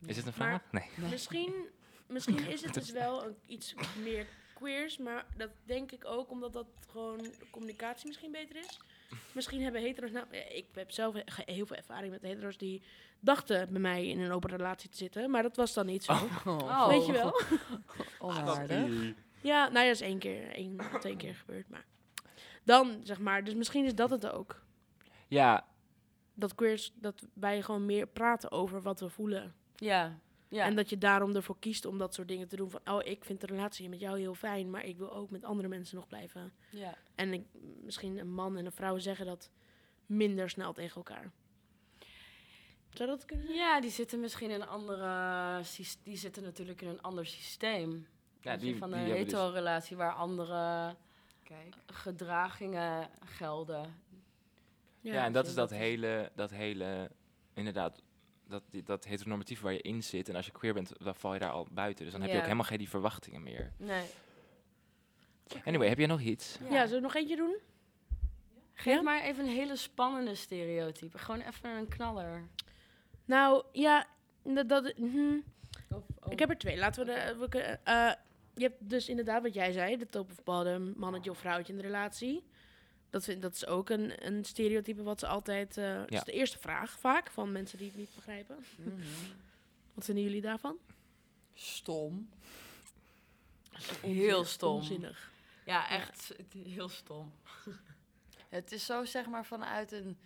[SPEAKER 1] Is het een vraag? Nee.
[SPEAKER 3] Nee.
[SPEAKER 2] Misschien, misschien is het dus wel een, iets meer queers, maar dat denk ik ook omdat dat gewoon communicatie misschien beter is. Misschien hebben hetero's, nou, ja, ik heb zelf heel veel ervaring met hetero's die dachten bij mij in een open relatie te zitten, maar dat was dan niet zo.
[SPEAKER 3] Oh,
[SPEAKER 2] Weet je wel?
[SPEAKER 3] Onaardig.
[SPEAKER 2] Ja, nou ja, dat is één keer, één, twee keer gebeurd, maar dan zeg maar, dus misschien is dat het ook.
[SPEAKER 1] Ja,
[SPEAKER 2] Dat queers, dat wij gewoon meer praten over wat we voelen.
[SPEAKER 5] Ja, ja.
[SPEAKER 2] En dat je daarom ervoor kiest om dat soort dingen te doen. Van, oh, ik vind de relatie met jou heel fijn, maar ik wil ook met andere mensen nog blijven.
[SPEAKER 5] ja.
[SPEAKER 2] En ik, misschien een man en een vrouw zeggen dat minder snel tegen elkaar. Zou dat kunnen zijn?
[SPEAKER 5] Ja, die zitten misschien in een andere... Die zitten natuurlijk in een ander systeem.
[SPEAKER 1] ja die,
[SPEAKER 5] van
[SPEAKER 1] die
[SPEAKER 5] een
[SPEAKER 1] dus-
[SPEAKER 5] hetero-relatie waar andere
[SPEAKER 3] Kijk.
[SPEAKER 5] gedragingen gelden.
[SPEAKER 1] Ja, en dat is dat
[SPEAKER 5] is-
[SPEAKER 1] hele, dat hele, inderdaad, dat, die- dat heteronormatief waar je in zit. En als je queer bent, dan val je daar al buiten. Dus dan heb je ook helemaal geen die verwachtingen meer.
[SPEAKER 5] Nee.
[SPEAKER 1] Anyway, heb jij nog iets?
[SPEAKER 2] Ja, zullen we nog eentje doen?
[SPEAKER 5] Geef
[SPEAKER 2] Ja?
[SPEAKER 5] maar even een hele spannende stereotype. Gewoon even een knaller.
[SPEAKER 2] Nou, ja, dat... dat hm.
[SPEAKER 5] Of, oh.
[SPEAKER 2] Ik heb er twee. Laten we... De, we eh, je hebt dus inderdaad wat jij zei, de top of bottom, mannetje of vrouwtje in de relatie. Dat, vind, dat is ook een, een stereotype wat ze altijd... eh dat
[SPEAKER 1] Ja.
[SPEAKER 2] is de eerste vraag vaak van mensen die het niet begrijpen.
[SPEAKER 3] Mhm.
[SPEAKER 2] Wat vinden jullie daarvan?
[SPEAKER 3] Stom.
[SPEAKER 5] Heel stom.
[SPEAKER 2] Onzinnig.
[SPEAKER 5] Ja, echt heel stom.
[SPEAKER 3] Het is zo zeg maar vanuit een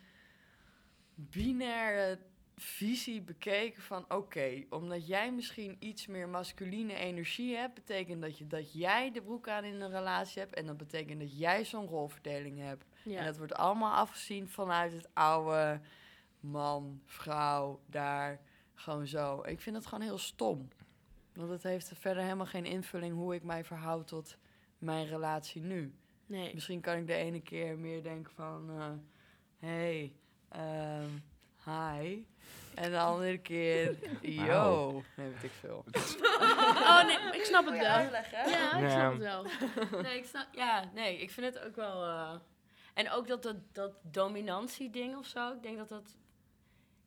[SPEAKER 3] binaire visie bekeken van oké, omdat jij misschien iets meer masculine energie hebt, betekent dat, je, dat jij de broek aan in een relatie hebt en dat betekent dat jij zo'n rolverdeling hebt.
[SPEAKER 2] Ja.
[SPEAKER 3] En dat wordt allemaal afgezien vanuit het oude man, vrouw, daar, gewoon zo. Ik vind dat gewoon heel stom. Want het heeft verder helemaal geen invulling hoe ik mij verhoud tot mijn relatie nu.
[SPEAKER 2] nee.
[SPEAKER 3] Misschien kan ik de ene keer meer denken van... eh, hey, ehm, hi. En de andere keer... Yo. Nee, weet ik veel.
[SPEAKER 2] Oh nee, ik snap het wel. Ja, ik snap het wel.
[SPEAKER 5] Nee, ik snap, ja, nee, ik vind het ook wel... eh, en ook dat, dat, dat dominantie-ding of zo, ik denk dat dat...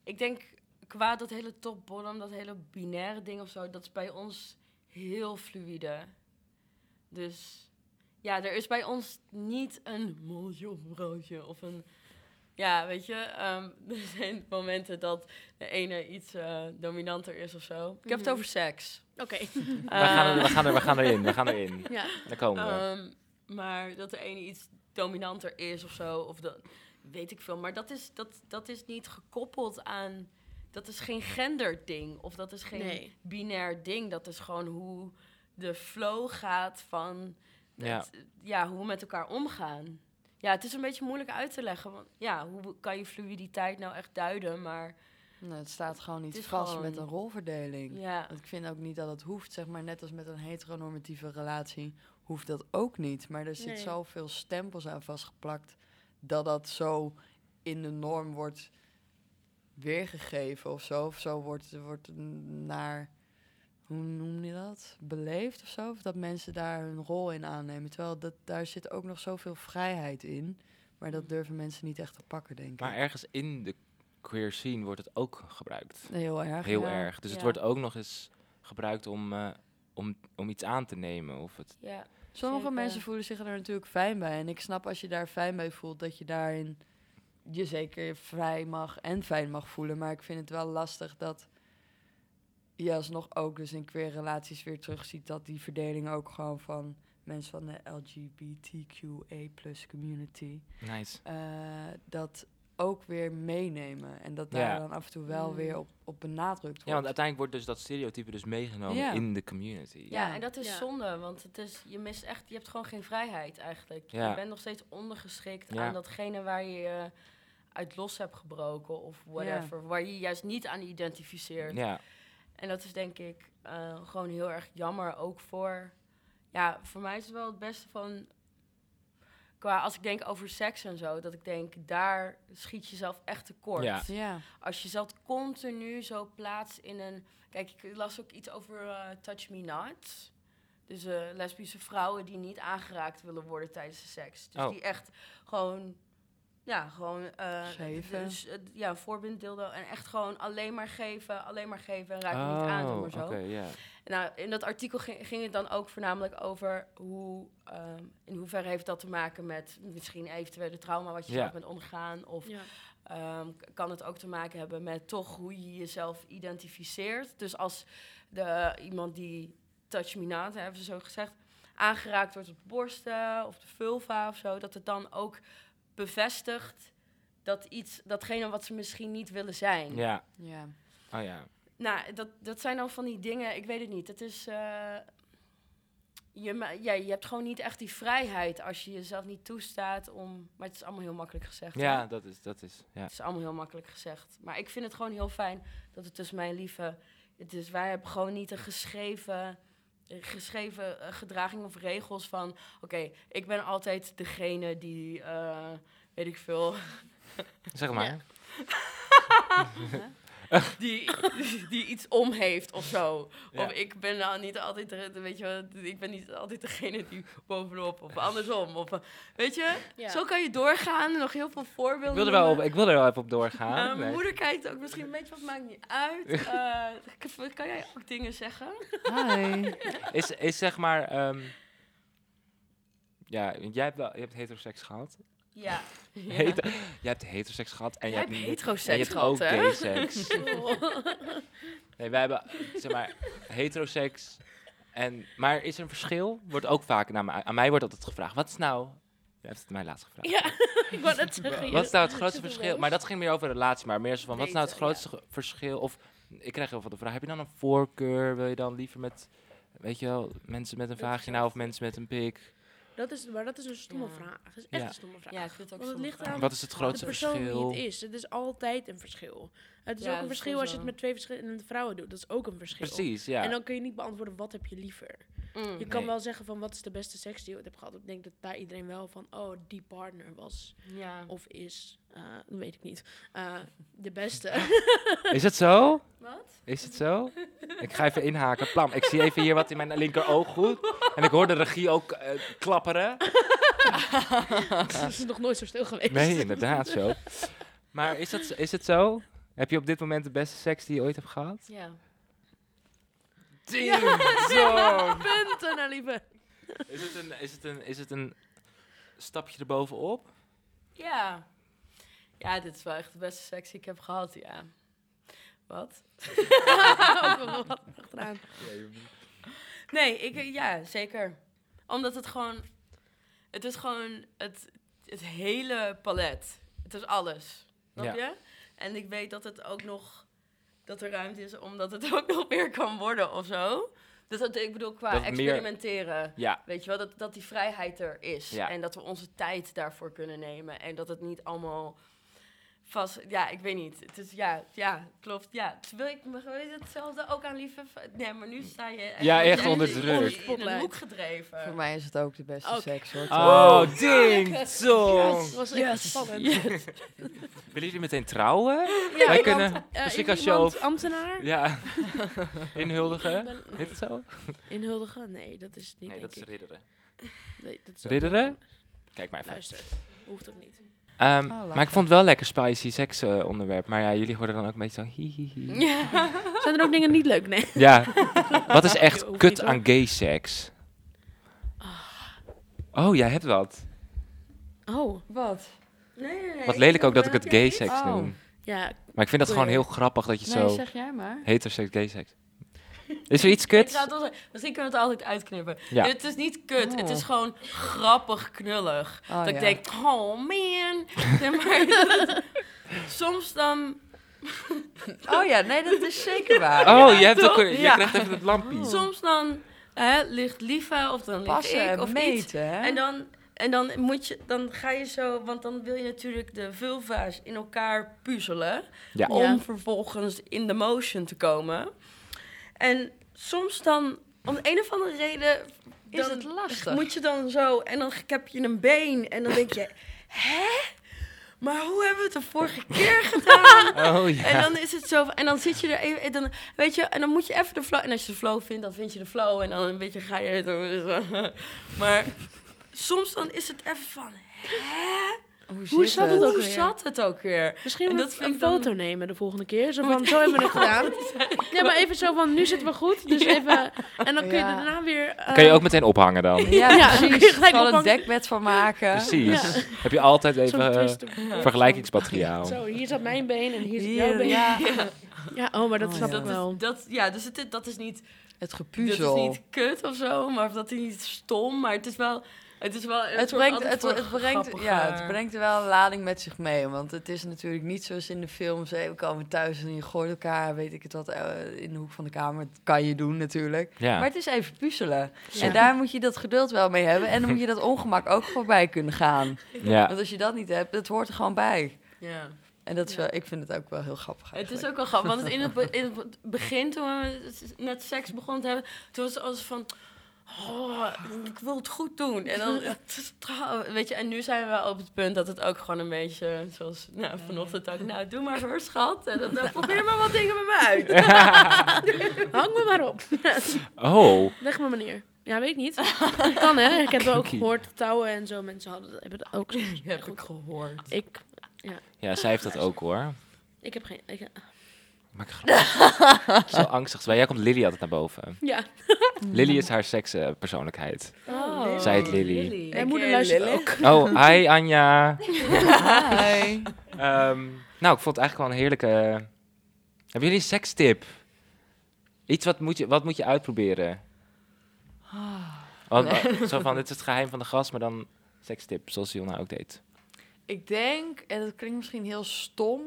[SPEAKER 5] Ik denk, qua dat hele top-bottom, dat hele binaire ding of zo, dat is bij ons heel fluïde. Dus ja, er is bij ons niet een mannetje of vrouwtje of een... Ja, weet je, ehm, er zijn momenten dat de ene iets eh, dominanter is of zo. Ik heb het
[SPEAKER 2] Mhm.
[SPEAKER 5] over seks.
[SPEAKER 2] Oké.
[SPEAKER 1] we, gaan er, we, gaan er, we gaan erin, we gaan erin.
[SPEAKER 2] Ja.
[SPEAKER 1] Daar komen we.
[SPEAKER 5] Ehm, maar dat de ene iets dominanter is of zo, of dat weet ik veel. Maar dat is, dat, dat is niet gekoppeld aan. Dat is geen genderding of dat is geen
[SPEAKER 2] Nee.
[SPEAKER 5] binair ding. Dat is gewoon hoe de flow gaat van
[SPEAKER 1] ja,
[SPEAKER 5] hoe we met elkaar omgaan. Ja, het is een beetje moeilijk uit te leggen. Want ja, hoe kan je fluiditeit nou echt duiden? Maar
[SPEAKER 3] Nou, het staat gewoon niet vast
[SPEAKER 5] gewoon-
[SPEAKER 3] met een rolverdeling.
[SPEAKER 5] ja,
[SPEAKER 3] Want Ik vind ook niet dat het hoeft, zeg maar, net als met een heteronormatieve relatie, hoeft dat ook niet. Maar er zit
[SPEAKER 2] Nee.
[SPEAKER 3] zoveel stempels aan vastgeplakt dat dat zo in de norm wordt weergegeven of zo. Of zo wordt, wordt naar, hoe noem je dat? Beleefd of zo. Of dat mensen daar hun rol in aannemen. Terwijl dat, daar zit ook nog zoveel vrijheid in. Maar dat durven mensen niet echt te pakken, denk ik.
[SPEAKER 1] Maar ergens in de queer scene wordt het ook gebruikt.
[SPEAKER 3] Heel erg.
[SPEAKER 1] Heel
[SPEAKER 3] ja.
[SPEAKER 1] erg. Dus het wordt ook nog eens gebruikt om, eh, om, om iets aan te nemen. Of het,
[SPEAKER 5] ja.
[SPEAKER 3] Sommige
[SPEAKER 5] Zeker.
[SPEAKER 3] mensen voelen zich er natuurlijk fijn bij. En ik snap als je daar fijn bij voelt, dat je daarin je zeker vrij mag en fijn mag voelen. Maar ik vind het wel lastig dat je alsnog ook dus in queer relaties weer terugziet dat die verdeling ook gewoon van mensen van de LGBTQA community
[SPEAKER 1] nice.
[SPEAKER 3] eh, dat ook weer meenemen. En dat daar
[SPEAKER 1] Ja.
[SPEAKER 3] dan af en toe wel
[SPEAKER 5] Mm.
[SPEAKER 3] weer op, op benadrukt wordt.
[SPEAKER 1] Ja, want uiteindelijk wordt dus dat stereotype dus meegenomen
[SPEAKER 3] Ja.
[SPEAKER 1] in de community.
[SPEAKER 5] Ja,
[SPEAKER 3] Ja.
[SPEAKER 5] en dat is
[SPEAKER 2] Ja.
[SPEAKER 5] zonde, want het is, je mist echt, je hebt gewoon geen vrijheid eigenlijk.
[SPEAKER 1] Ja.
[SPEAKER 5] Je bent nog steeds ondergeschikt
[SPEAKER 1] Ja.
[SPEAKER 5] aan datgene waar je je uit los hebt gebroken of whatever. Waar je je juist niet aan identificeert.
[SPEAKER 1] Ja.
[SPEAKER 5] En dat is denk ik eh, gewoon heel erg jammer. Ook voor, ja, voor mij is het wel het beste van, qua als ik denk over seks en zo, dat ik denk, daar schiet je zelf echt tekort.
[SPEAKER 1] Ja.
[SPEAKER 3] Ja.
[SPEAKER 5] Als je zelf continu zo plaatst in een, kijk, ik las ook iets over eh, Touch Me Not. Dus eh, lesbische vrouwen die niet aangeraakt willen worden tijdens de seks. Dus
[SPEAKER 1] Oh.
[SPEAKER 5] die echt gewoon, ja, gewoon... eh,
[SPEAKER 3] Geven.
[SPEAKER 5] Dus, eh, ja, een voorbeelddildo. En echt gewoon alleen maar geven, alleen maar geven en raak niet aan,
[SPEAKER 1] Oh,
[SPEAKER 5] maar zo.
[SPEAKER 1] oké, ja.
[SPEAKER 5] Nou, in dat artikel ging, ging het dan ook voornamelijk over hoe, ehm, in hoeverre heeft dat te maken met misschien eventuele trauma wat je
[SPEAKER 1] Ja.
[SPEAKER 5] zelf bent ondergaan. Of ehm, kan het ook te maken hebben met toch hoe je jezelf identificeert. Dus als de, iemand die touch me not, hebben ze zo gezegd, aangeraakt wordt op de borsten of de vulva of zo, dat het dan ook bevestigt dat iets, datgene wat ze misschien niet willen zijn.
[SPEAKER 1] Ja.
[SPEAKER 3] Ja.
[SPEAKER 1] Oh ja.
[SPEAKER 5] Nou, dat, dat zijn dan van die dingen, ik weet het niet. Het is. eh, je, ja, je hebt gewoon niet echt die vrijheid als je jezelf niet toestaat om. Maar het is allemaal heel makkelijk gezegd. hè?
[SPEAKER 1] Ja, dat is, dat is, ja.
[SPEAKER 5] Het is allemaal heel makkelijk gezegd. Maar ik vind het gewoon heel fijn dat het tussen mijn lieve. Het is, wij hebben gewoon niet een geschreven, geschreven eh, gedraging of regels van. Oké, ik ben altijd degene die. eh, weet ik veel.
[SPEAKER 1] Zeg maar.
[SPEAKER 5] die, die iets om heeft of zo.
[SPEAKER 1] Ja.
[SPEAKER 5] Of ik ben nou niet altijd, weet je, ik ben niet altijd degene die bovenop of andersom. Of, eh, weet je,
[SPEAKER 2] Ja.
[SPEAKER 5] zo kan je doorgaan. Nog heel veel voorbeelden.
[SPEAKER 1] Ik wil, er wel op, ik wil er wel even op
[SPEAKER 5] Eh,
[SPEAKER 1] doorgaan.
[SPEAKER 5] mijn
[SPEAKER 1] Nee.
[SPEAKER 5] moeder kijkt ook misschien een beetje, wat maakt niet uit. Eh, kan- kan jij ook dingen zeggen?
[SPEAKER 3] Hi.
[SPEAKER 1] Is, is zeg maar... ehm, ja, jij hebt, wel, je hebt heteroseks gehad.
[SPEAKER 5] Ja.
[SPEAKER 1] Heter, jij hebt heteroseks gehad. En
[SPEAKER 5] Jij
[SPEAKER 1] je
[SPEAKER 5] hebt
[SPEAKER 1] niet-
[SPEAKER 5] heteroseks
[SPEAKER 1] En je hebt
[SPEAKER 5] gehad,
[SPEAKER 1] ook gay seks. Nee, wij hebben, zeg maar, heteroseks. En, maar is er een verschil? Wordt ook vaak naar mij, aan mij wordt altijd gevraagd. Wat is nou... Je hebt het mij laatst gevraagd.
[SPEAKER 2] Ja, ik wou net zeggen.
[SPEAKER 1] Wat is nou het grootste
[SPEAKER 2] er
[SPEAKER 1] verschil? Maar dat ging meer over relatie. Maar meer zo van, wat is nou het grootste verschil? Of, ik krijg heel veel de vraag, heb je dan een voorkeur? Wil je dan liever met, weet je wel, mensen met een vagina of mensen met een pik?
[SPEAKER 2] Dat is, maar dat is een stomme
[SPEAKER 5] Ja.
[SPEAKER 2] vraag. Dat is echt
[SPEAKER 1] Ja.
[SPEAKER 2] een stomme vraag.
[SPEAKER 5] Ja, ik vind het ook
[SPEAKER 2] Want het ligt aan
[SPEAKER 1] Wat is het grootste
[SPEAKER 2] de persoon
[SPEAKER 1] verschil?
[SPEAKER 2] wie het is. Het is altijd een verschil. Het is
[SPEAKER 5] Ja,
[SPEAKER 2] ook een verschil als je het met twee verschillende vrouwen doet. Dat is ook een verschil.
[SPEAKER 1] Precies, ja.
[SPEAKER 2] En dan kun je niet beantwoorden wat heb je liever.
[SPEAKER 5] Mm.
[SPEAKER 2] Je kan
[SPEAKER 1] Nee.
[SPEAKER 2] wel zeggen van wat is de beste seks die je ooit hebt gehad. Ik denk dat daar iedereen wel van, oh, die partner was
[SPEAKER 5] Ja.
[SPEAKER 2] of is, eh, dat weet ik niet, eh, de beste.
[SPEAKER 1] Is het zo?
[SPEAKER 5] Wat?
[SPEAKER 1] Is het zo? ik ga even inhaken. Plam, ik zie even hier wat in mijn linker oog goed. En ik hoor de regie ook eh, klapperen.
[SPEAKER 2] Het is nog nooit zo stil geweest.
[SPEAKER 1] Nee, inderdaad zo. Maar is, dat, is het zo? Heb je op dit moment de beste seks die je ooit hebt gehad?
[SPEAKER 5] Ja.
[SPEAKER 1] Ding, zo.
[SPEAKER 2] Punten, nou lieve.
[SPEAKER 1] Is het een, is het een, is het een stapje erbovenop?
[SPEAKER 5] Ja. Ja, dit is wel echt de beste seks die ik heb gehad, ja. Wat?
[SPEAKER 2] Wat achteraan.
[SPEAKER 5] Nee, ik, eh, ja, zeker. Omdat het gewoon... Het is gewoon het, het hele palet. Het is alles. Snap
[SPEAKER 1] Ja.
[SPEAKER 5] En ik weet dat het ook nog... Dat er ruimte is omdat het ook nog meer kan worden of zo. Dus dat, ik bedoel, qua
[SPEAKER 1] meer-
[SPEAKER 5] experimenteren.
[SPEAKER 1] Ja,
[SPEAKER 5] Weet je wel, dat, dat die vrijheid er is.
[SPEAKER 1] Ja.
[SPEAKER 5] En dat we onze tijd daarvoor kunnen nemen. En dat het niet allemaal vast... Ja, ik weet niet. Het is, ja, ja, klopt. Ja, wil ik wil je hetzelfde ook aan lieve... Nee, maar nu sta je...
[SPEAKER 1] Ja, echt onder druk.
[SPEAKER 5] In een hoek gedreven.
[SPEAKER 3] Voor mij is het ook de beste seks hoor.
[SPEAKER 1] Oh, ding, zo.
[SPEAKER 2] Het was echt spannend.
[SPEAKER 1] Willen jullie meteen trouwen?
[SPEAKER 2] Ja,
[SPEAKER 1] Wij kunnen,
[SPEAKER 2] eh,
[SPEAKER 1] misschien
[SPEAKER 2] is
[SPEAKER 1] als je
[SPEAKER 2] ambtenaar?
[SPEAKER 1] Ja, inhuldigen. Heet het zo?
[SPEAKER 2] Inhuldigen? Nee, dat is niet,
[SPEAKER 1] Nee, dat
[SPEAKER 2] denk
[SPEAKER 1] is
[SPEAKER 2] ik.
[SPEAKER 1] ridderen.
[SPEAKER 2] Nee, dat is
[SPEAKER 1] Ridderen? Kijk maar even.
[SPEAKER 2] Luister, hoeft ook niet.
[SPEAKER 1] Ehm,
[SPEAKER 3] Oh,
[SPEAKER 1] maar ik vond het wel lekker spicy seks eh, onderwerp. Maar ja, jullie worden dan ook een beetje zo.
[SPEAKER 5] Ja.
[SPEAKER 2] Zijn er ook dingen niet leuk? Nee.
[SPEAKER 1] Ja, wat is echt kut aan gay seks? Oh, jij hebt wat.
[SPEAKER 2] Oh,
[SPEAKER 3] Wat?
[SPEAKER 5] Nee, nee, nee.
[SPEAKER 1] Wat lelijk ook dat ik het gay seks
[SPEAKER 3] Oh.
[SPEAKER 1] noem.
[SPEAKER 2] ja.
[SPEAKER 1] Maar ik vind dat gewoon heel grappig dat je
[SPEAKER 3] Nee,
[SPEAKER 1] zo...
[SPEAKER 3] zeg jij maar.
[SPEAKER 1] Heteroseks, gay seks. Is er iets
[SPEAKER 5] wel- misschien kunnen we het altijd uitknippen.
[SPEAKER 1] Ja.
[SPEAKER 5] Het is niet kut, het is
[SPEAKER 3] Oh.
[SPEAKER 5] gewoon grappig knullig.
[SPEAKER 3] Oh,
[SPEAKER 5] dat ik denk, oh man. Soms dan,
[SPEAKER 3] Oh ja, nee, dat is zeker waar.
[SPEAKER 1] Oh, je, hebt ook,
[SPEAKER 5] toch?
[SPEAKER 1] je
[SPEAKER 5] Ja.
[SPEAKER 1] krijgt even het lampje.
[SPEAKER 3] Oh.
[SPEAKER 5] soms dan hè, ligt Lieve of dan ligt ik of iets.
[SPEAKER 3] meten, hè?
[SPEAKER 5] En dan en dan, moet je, dan ga je zo, want dan wil je natuurlijk de vulva's in elkaar puzzelen.
[SPEAKER 1] Ja.
[SPEAKER 5] Om
[SPEAKER 2] Ja.
[SPEAKER 5] vervolgens in de motion te komen. En soms dan, om een of andere reden...
[SPEAKER 3] Is
[SPEAKER 5] dan
[SPEAKER 3] het lastig?
[SPEAKER 5] Moet je dan zo, en dan heb je een been. En dan denk je, hè? Maar hoe hebben we het de vorige keer gedaan?
[SPEAKER 1] Oh ja.
[SPEAKER 5] En dan is het zo, en dan zit je er even, en dan, weet je, en dan moet je even de flow. En als je de flow vindt, dan vind je de flow. En dan een beetje ga je het zo. Maar soms dan is het even van, hè?
[SPEAKER 2] Hoe zat het ook
[SPEAKER 5] Hoe
[SPEAKER 2] weer?
[SPEAKER 5] zat het ook weer?
[SPEAKER 2] Misschien
[SPEAKER 5] En
[SPEAKER 2] een,
[SPEAKER 5] dat
[SPEAKER 2] een
[SPEAKER 5] dan-
[SPEAKER 2] foto nemen de volgende keer. Zo van, zo hebben we het gedaan. Ja, maar even zo van, nu zitten we goed. Dus even... En dan kun je
[SPEAKER 3] Ja.
[SPEAKER 2] daarna weer... eh,
[SPEAKER 1] Kan je ook meteen ophangen dan?
[SPEAKER 3] Ja,
[SPEAKER 2] Ja, dan kun je
[SPEAKER 3] precies. een dekbed van maken.
[SPEAKER 1] Precies. Heb je altijd even eh, vergelijkingsmateriaal.
[SPEAKER 2] Zo, hier zat mijn been en hier zit
[SPEAKER 3] Hier,
[SPEAKER 2] jouw been. Ja.
[SPEAKER 3] ja.
[SPEAKER 2] oh, maar dat
[SPEAKER 3] Oh,
[SPEAKER 2] snap
[SPEAKER 3] ja.
[SPEAKER 2] ik
[SPEAKER 5] Dat
[SPEAKER 2] wel.
[SPEAKER 5] is, dat, ja, dus het, dat is niet,
[SPEAKER 3] Het
[SPEAKER 5] dat is
[SPEAKER 3] gepuzzel.
[SPEAKER 5] niet kut of zo, maar dat is niet stom, maar het is wel, het is wel een
[SPEAKER 3] Het
[SPEAKER 5] soort
[SPEAKER 3] brengt, het, brengt, ja, het brengt er wel een lading met zich mee. Want het is natuurlijk niet zoals in de films. Hé, we komen thuis en je gooit elkaar, weet ik het wat, eh, in de hoek van de kamer. Dat kan je doen natuurlijk.
[SPEAKER 1] Ja.
[SPEAKER 3] Maar het is even puzzelen.
[SPEAKER 2] Ja.
[SPEAKER 3] En daar moet je dat geduld wel mee hebben. En dan moet je dat ongemak ook voorbij kunnen gaan.
[SPEAKER 1] ja.
[SPEAKER 3] Want als je dat niet hebt, dat hoort er gewoon bij.
[SPEAKER 5] Ja.
[SPEAKER 3] En dat is
[SPEAKER 5] Ja.
[SPEAKER 3] wel, ik vind het ook wel heel grappig
[SPEAKER 5] Het is
[SPEAKER 3] eigenlijk.
[SPEAKER 5] ook wel grappig, want in het, in het begin, toen we net seks begonnen te hebben, toen was het alles van, oh, ik wil het goed doen. En dan, weet je, en nu zijn we op het punt dat het ook gewoon een beetje, zoals nou, vanochtend ook, nou, doe maar hoor, schat. En dan, dan probeer maar wat dingen met me uit.
[SPEAKER 2] Hang me maar op.
[SPEAKER 1] Oh.
[SPEAKER 2] Leg me maar neer. Ja, weet ik niet. kan hè. Ik heb wel ook gehoord, touwen en zo. Mensen hadden, hebben dat ook.
[SPEAKER 5] heb ik gehoord.
[SPEAKER 2] Ik,
[SPEAKER 1] Ja, zij heeft dat ook hoor.
[SPEAKER 2] ik heb geen... Ik,
[SPEAKER 1] Maak een grap. Zo angstig. Bij jij komt Lily altijd naar boven.
[SPEAKER 2] ja.
[SPEAKER 1] Lily is haar sekspersoonlijkheid.
[SPEAKER 5] Oh,
[SPEAKER 1] Zij heet Lily.
[SPEAKER 2] Mijn moeder luistert
[SPEAKER 3] Lille.
[SPEAKER 2] ook.
[SPEAKER 1] Oh, hi Anja.
[SPEAKER 3] Hi.
[SPEAKER 1] Ehm, nou, ik vond het eigenlijk wel een heerlijke... Hebben jullie een sekstip? Iets wat moet je, wat moet je uitproberen? Want, eh, zo van, dit is het geheim van de gast, maar dan sekstip, zoals Jonna ook deed.
[SPEAKER 3] Ik denk, en dat klinkt misschien heel stom,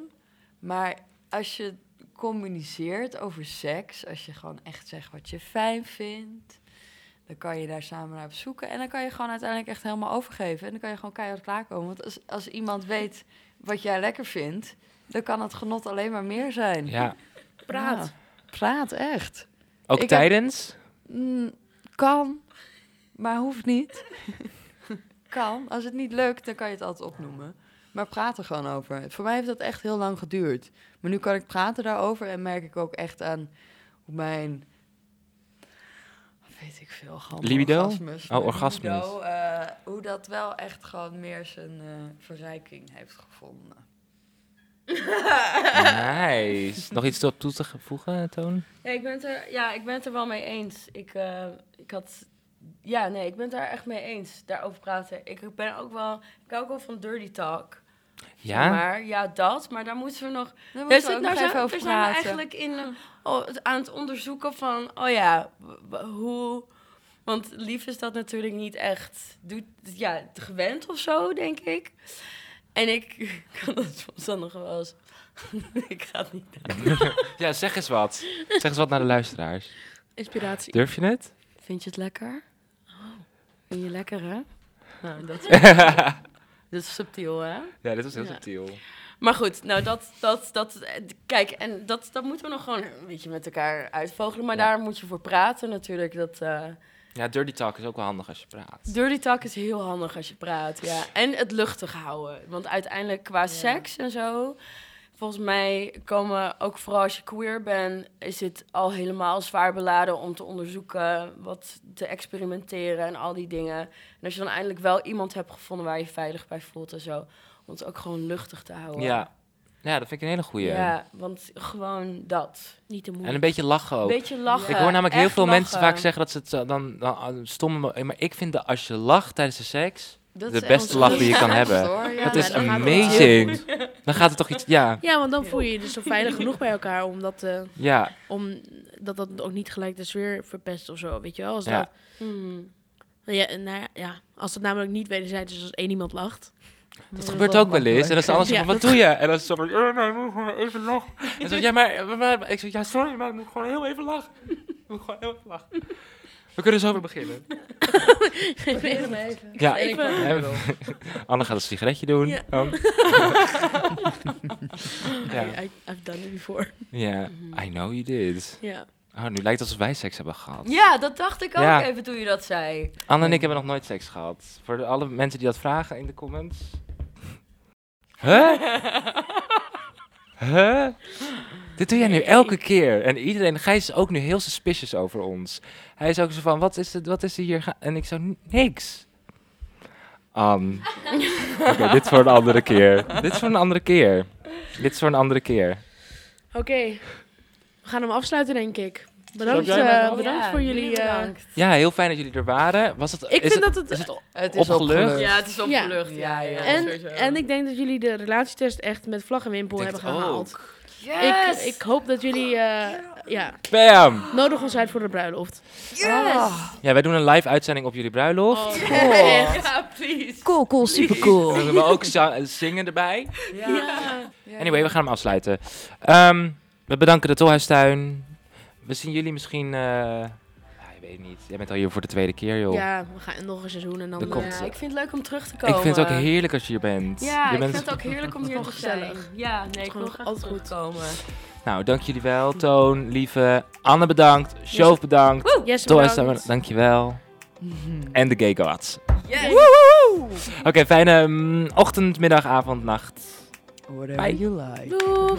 [SPEAKER 3] maar als je communiceert over seks, als je gewoon echt zegt wat je fijn vindt, dan kan je daar samen naar op zoeken en dan kan je gewoon uiteindelijk echt helemaal overgeven en dan kan je gewoon keihard klaarkomen. Want als, als iemand weet wat jij lekker vindt, dan kan het genot alleen maar meer zijn.
[SPEAKER 1] Ja.
[SPEAKER 2] Praat.
[SPEAKER 3] Ja, praat echt.
[SPEAKER 1] Ook
[SPEAKER 3] Ik heb-
[SPEAKER 1] tijdens?
[SPEAKER 3] Mm, kan, maar hoeft niet. kan. Als het niet lukt, dan kan je het altijd opnoemen. Maar praat er gewoon over. Voor mij heeft dat echt heel lang geduurd. Maar nu kan ik praten daarover en merk ik ook echt aan hoe mijn... Weet ik veel, gewoon
[SPEAKER 1] Libido?
[SPEAKER 3] orgasmus.
[SPEAKER 1] Oh, orgasmus.
[SPEAKER 3] libido, eh, hoe dat wel echt gewoon meer zijn eh, verrijking heeft gevonden.
[SPEAKER 1] Nice. Nog iets op toe te voegen, Toon?
[SPEAKER 5] Ja, ik ben het er, ja, ik ben het er wel mee eens. Ik, eh, ik had... Ja, nee, ik ben het daar echt mee eens. Daarover praten. Ik ben ook wel... Ik hou ook wel van dirty talk.
[SPEAKER 1] Ja?
[SPEAKER 5] Maar ja, dat. Maar daar moeten we nog...
[SPEAKER 3] Daar moeten we
[SPEAKER 5] zit
[SPEAKER 3] ook
[SPEAKER 5] nou
[SPEAKER 3] nog even
[SPEAKER 5] zijn,
[SPEAKER 3] over
[SPEAKER 5] daar zijn we
[SPEAKER 3] praten.
[SPEAKER 5] eigenlijk in, eh, oh, aan het onderzoeken van... Oh ja, hoe... Want lief is dat natuurlijk niet echt... Doet, ja, gewend of zo, denk ik. En ik kan het soms dan nog wel eens... ik ga het niet doen.
[SPEAKER 1] Ja, zeg eens wat. Zeg eens wat naar de luisteraars.
[SPEAKER 2] Inspiratie.
[SPEAKER 1] Durf je het?
[SPEAKER 5] Vind je het lekker? Vind je lekker, hè? Nou, dat, dat is subtiel, hè?
[SPEAKER 1] Ja, dit was heel
[SPEAKER 2] Ja.
[SPEAKER 1] subtiel.
[SPEAKER 5] Maar goed, nou dat, dat, dat, kijk, en dat, dat moeten we nog gewoon een beetje met elkaar uitvogelen. Maar
[SPEAKER 1] Ja.
[SPEAKER 5] daar moet je voor praten natuurlijk. Dat, eh,
[SPEAKER 1] Ja, dirty talk is ook wel handig als je praat.
[SPEAKER 5] dirty talk is heel handig als je praat, ja. En het luchtig houden. Want uiteindelijk qua seks en zo, volgens mij komen ook vooral als je queer bent, is het al helemaal zwaar beladen om te onderzoeken, wat te experimenteren en al die dingen. En als je dan eindelijk wel iemand hebt gevonden waar je veilig bij voelt en zo, om het ook gewoon luchtig te houden.
[SPEAKER 1] Ja. ja, dat vind ik een hele goeie.
[SPEAKER 5] Ja, want gewoon dat.
[SPEAKER 2] Niet te
[SPEAKER 1] En een
[SPEAKER 2] moeilijk.
[SPEAKER 1] beetje lachen ook.
[SPEAKER 5] Beetje lachen.
[SPEAKER 1] ik hoor namelijk heel veel mensen vaak zeggen dat ze het zo- dan, dan ah, stom... Maar ik vind dat als je lacht tijdens de seks,
[SPEAKER 3] Dat
[SPEAKER 1] de beste lach die je kan hebben.
[SPEAKER 3] hoor. Ja,
[SPEAKER 1] dat is
[SPEAKER 2] dan gaat het
[SPEAKER 1] amazing. Dan gaat het toch iets... Ja,
[SPEAKER 2] Ja, want dan voel je je dus zo veilig genoeg bij elkaar om dat, eh,
[SPEAKER 1] ja.
[SPEAKER 2] om dat dat ook niet gelijk de sfeer verpest of zo, weet je wel? Als
[SPEAKER 1] Ja.
[SPEAKER 2] dat,
[SPEAKER 5] Hmm.
[SPEAKER 2] ja, nou ja, ja, als het namelijk niet wederzijds is als één iemand lacht.
[SPEAKER 1] Dat gebeurt ook wel eens. En dan is alles
[SPEAKER 2] Ja,
[SPEAKER 1] van, wat doe je? En dan is het zo van, "Oh, nee, ik moet gewoon even lachen. En zo, ja, maar, maar, maar- ik zeg, ja, sorry, maar ik moet gewoon heel even lachen. Ik moet gewoon heel even lachen. We kunnen zo weer beginnen.
[SPEAKER 3] Probeer hem even.
[SPEAKER 1] Ja,
[SPEAKER 2] Even.
[SPEAKER 1] Even- Anne gaat een sigaretje doen.
[SPEAKER 2] Ja.
[SPEAKER 1] Oh. ja.
[SPEAKER 2] I, I, I've done it before.
[SPEAKER 1] ja, I know you did.
[SPEAKER 2] Ja.
[SPEAKER 1] Oh, nu lijkt het alsof wij seks hebben gehad.
[SPEAKER 5] Ja, dat dacht ik ook
[SPEAKER 1] Ja.
[SPEAKER 5] even toen je dat zei.
[SPEAKER 1] Anne en ik hebben nog nooit seks gehad. Voor de, alle mensen die dat vragen in de comments. Huh? Huh? Dit doe jij nu elke keer. En iedereen, Gijs is ook nu heel suspicious over ons. Hij is ook zo van, wat is, het, wat is er hier? ga-" En ik zo, niks. An. Oké, dit is voor een andere keer. Dit is voor een andere keer. Dit is voor een andere keer.
[SPEAKER 2] Oké. We gaan hem afsluiten, denk ik. Bedankt, eh,
[SPEAKER 1] dan?
[SPEAKER 2] bedankt
[SPEAKER 5] Ja,
[SPEAKER 2] voor jullie... eh,
[SPEAKER 5] bedankt.
[SPEAKER 1] Ja, heel fijn dat jullie er waren. Was het,
[SPEAKER 2] ik
[SPEAKER 1] is
[SPEAKER 2] vind
[SPEAKER 1] het,
[SPEAKER 2] dat het...
[SPEAKER 1] Is het
[SPEAKER 3] Het is
[SPEAKER 1] Opgelucht?
[SPEAKER 3] opgelucht.
[SPEAKER 5] Ja, het is opgelucht.
[SPEAKER 3] Ja.
[SPEAKER 5] Ja, ja,
[SPEAKER 2] en, en ik denk dat jullie de relatietest echt met vlag en wimpel hebben gehaald.
[SPEAKER 1] ook.
[SPEAKER 2] Ik, ik hoop dat jullie... eh, ja,
[SPEAKER 1] Bam!
[SPEAKER 2] nodig ons uit voor de bruiloft.
[SPEAKER 1] Ja, wij doen een live uitzending op jullie bruiloft.
[SPEAKER 2] Oh,
[SPEAKER 5] Ja, please.
[SPEAKER 2] Cool, cool, super cool.
[SPEAKER 1] Dan doen we ook za- zingen erbij.
[SPEAKER 5] Ja.
[SPEAKER 1] Anyway, we gaan hem afsluiten. Ehm, we bedanken de Tolhuistuin. We zien jullie misschien... eh weet niet. Jij bent al hier voor de tweede keer, joh.
[SPEAKER 2] Ja, we gaan nog een seizoen en dan...
[SPEAKER 1] Er komt-
[SPEAKER 2] eh,
[SPEAKER 5] Ja, ik vind het leuk om terug te komen.
[SPEAKER 1] ik vind het ook heerlijk als je hier bent.
[SPEAKER 5] Ja,
[SPEAKER 1] je
[SPEAKER 5] ik
[SPEAKER 1] bent...
[SPEAKER 5] vind het ook heerlijk om hier te zijn.
[SPEAKER 2] gezellig.
[SPEAKER 5] Ja, nee, ik
[SPEAKER 2] gewoon
[SPEAKER 5] wil graag
[SPEAKER 2] altijd goed.
[SPEAKER 5] terugkomen.
[SPEAKER 1] Nou, dank jullie wel. Toon, Lieve, Anne bedankt. Shove bedankt.
[SPEAKER 2] Yes,
[SPEAKER 1] Tolhuistuin,
[SPEAKER 2] bedankt.
[SPEAKER 1] dankjewel. En de Gay Gods.
[SPEAKER 5] Yes.
[SPEAKER 1] Oké, fijne mm, ochtend, middag, avond, nacht.
[SPEAKER 3] Whatever
[SPEAKER 1] Bye.
[SPEAKER 3] you like.
[SPEAKER 2] Doeg!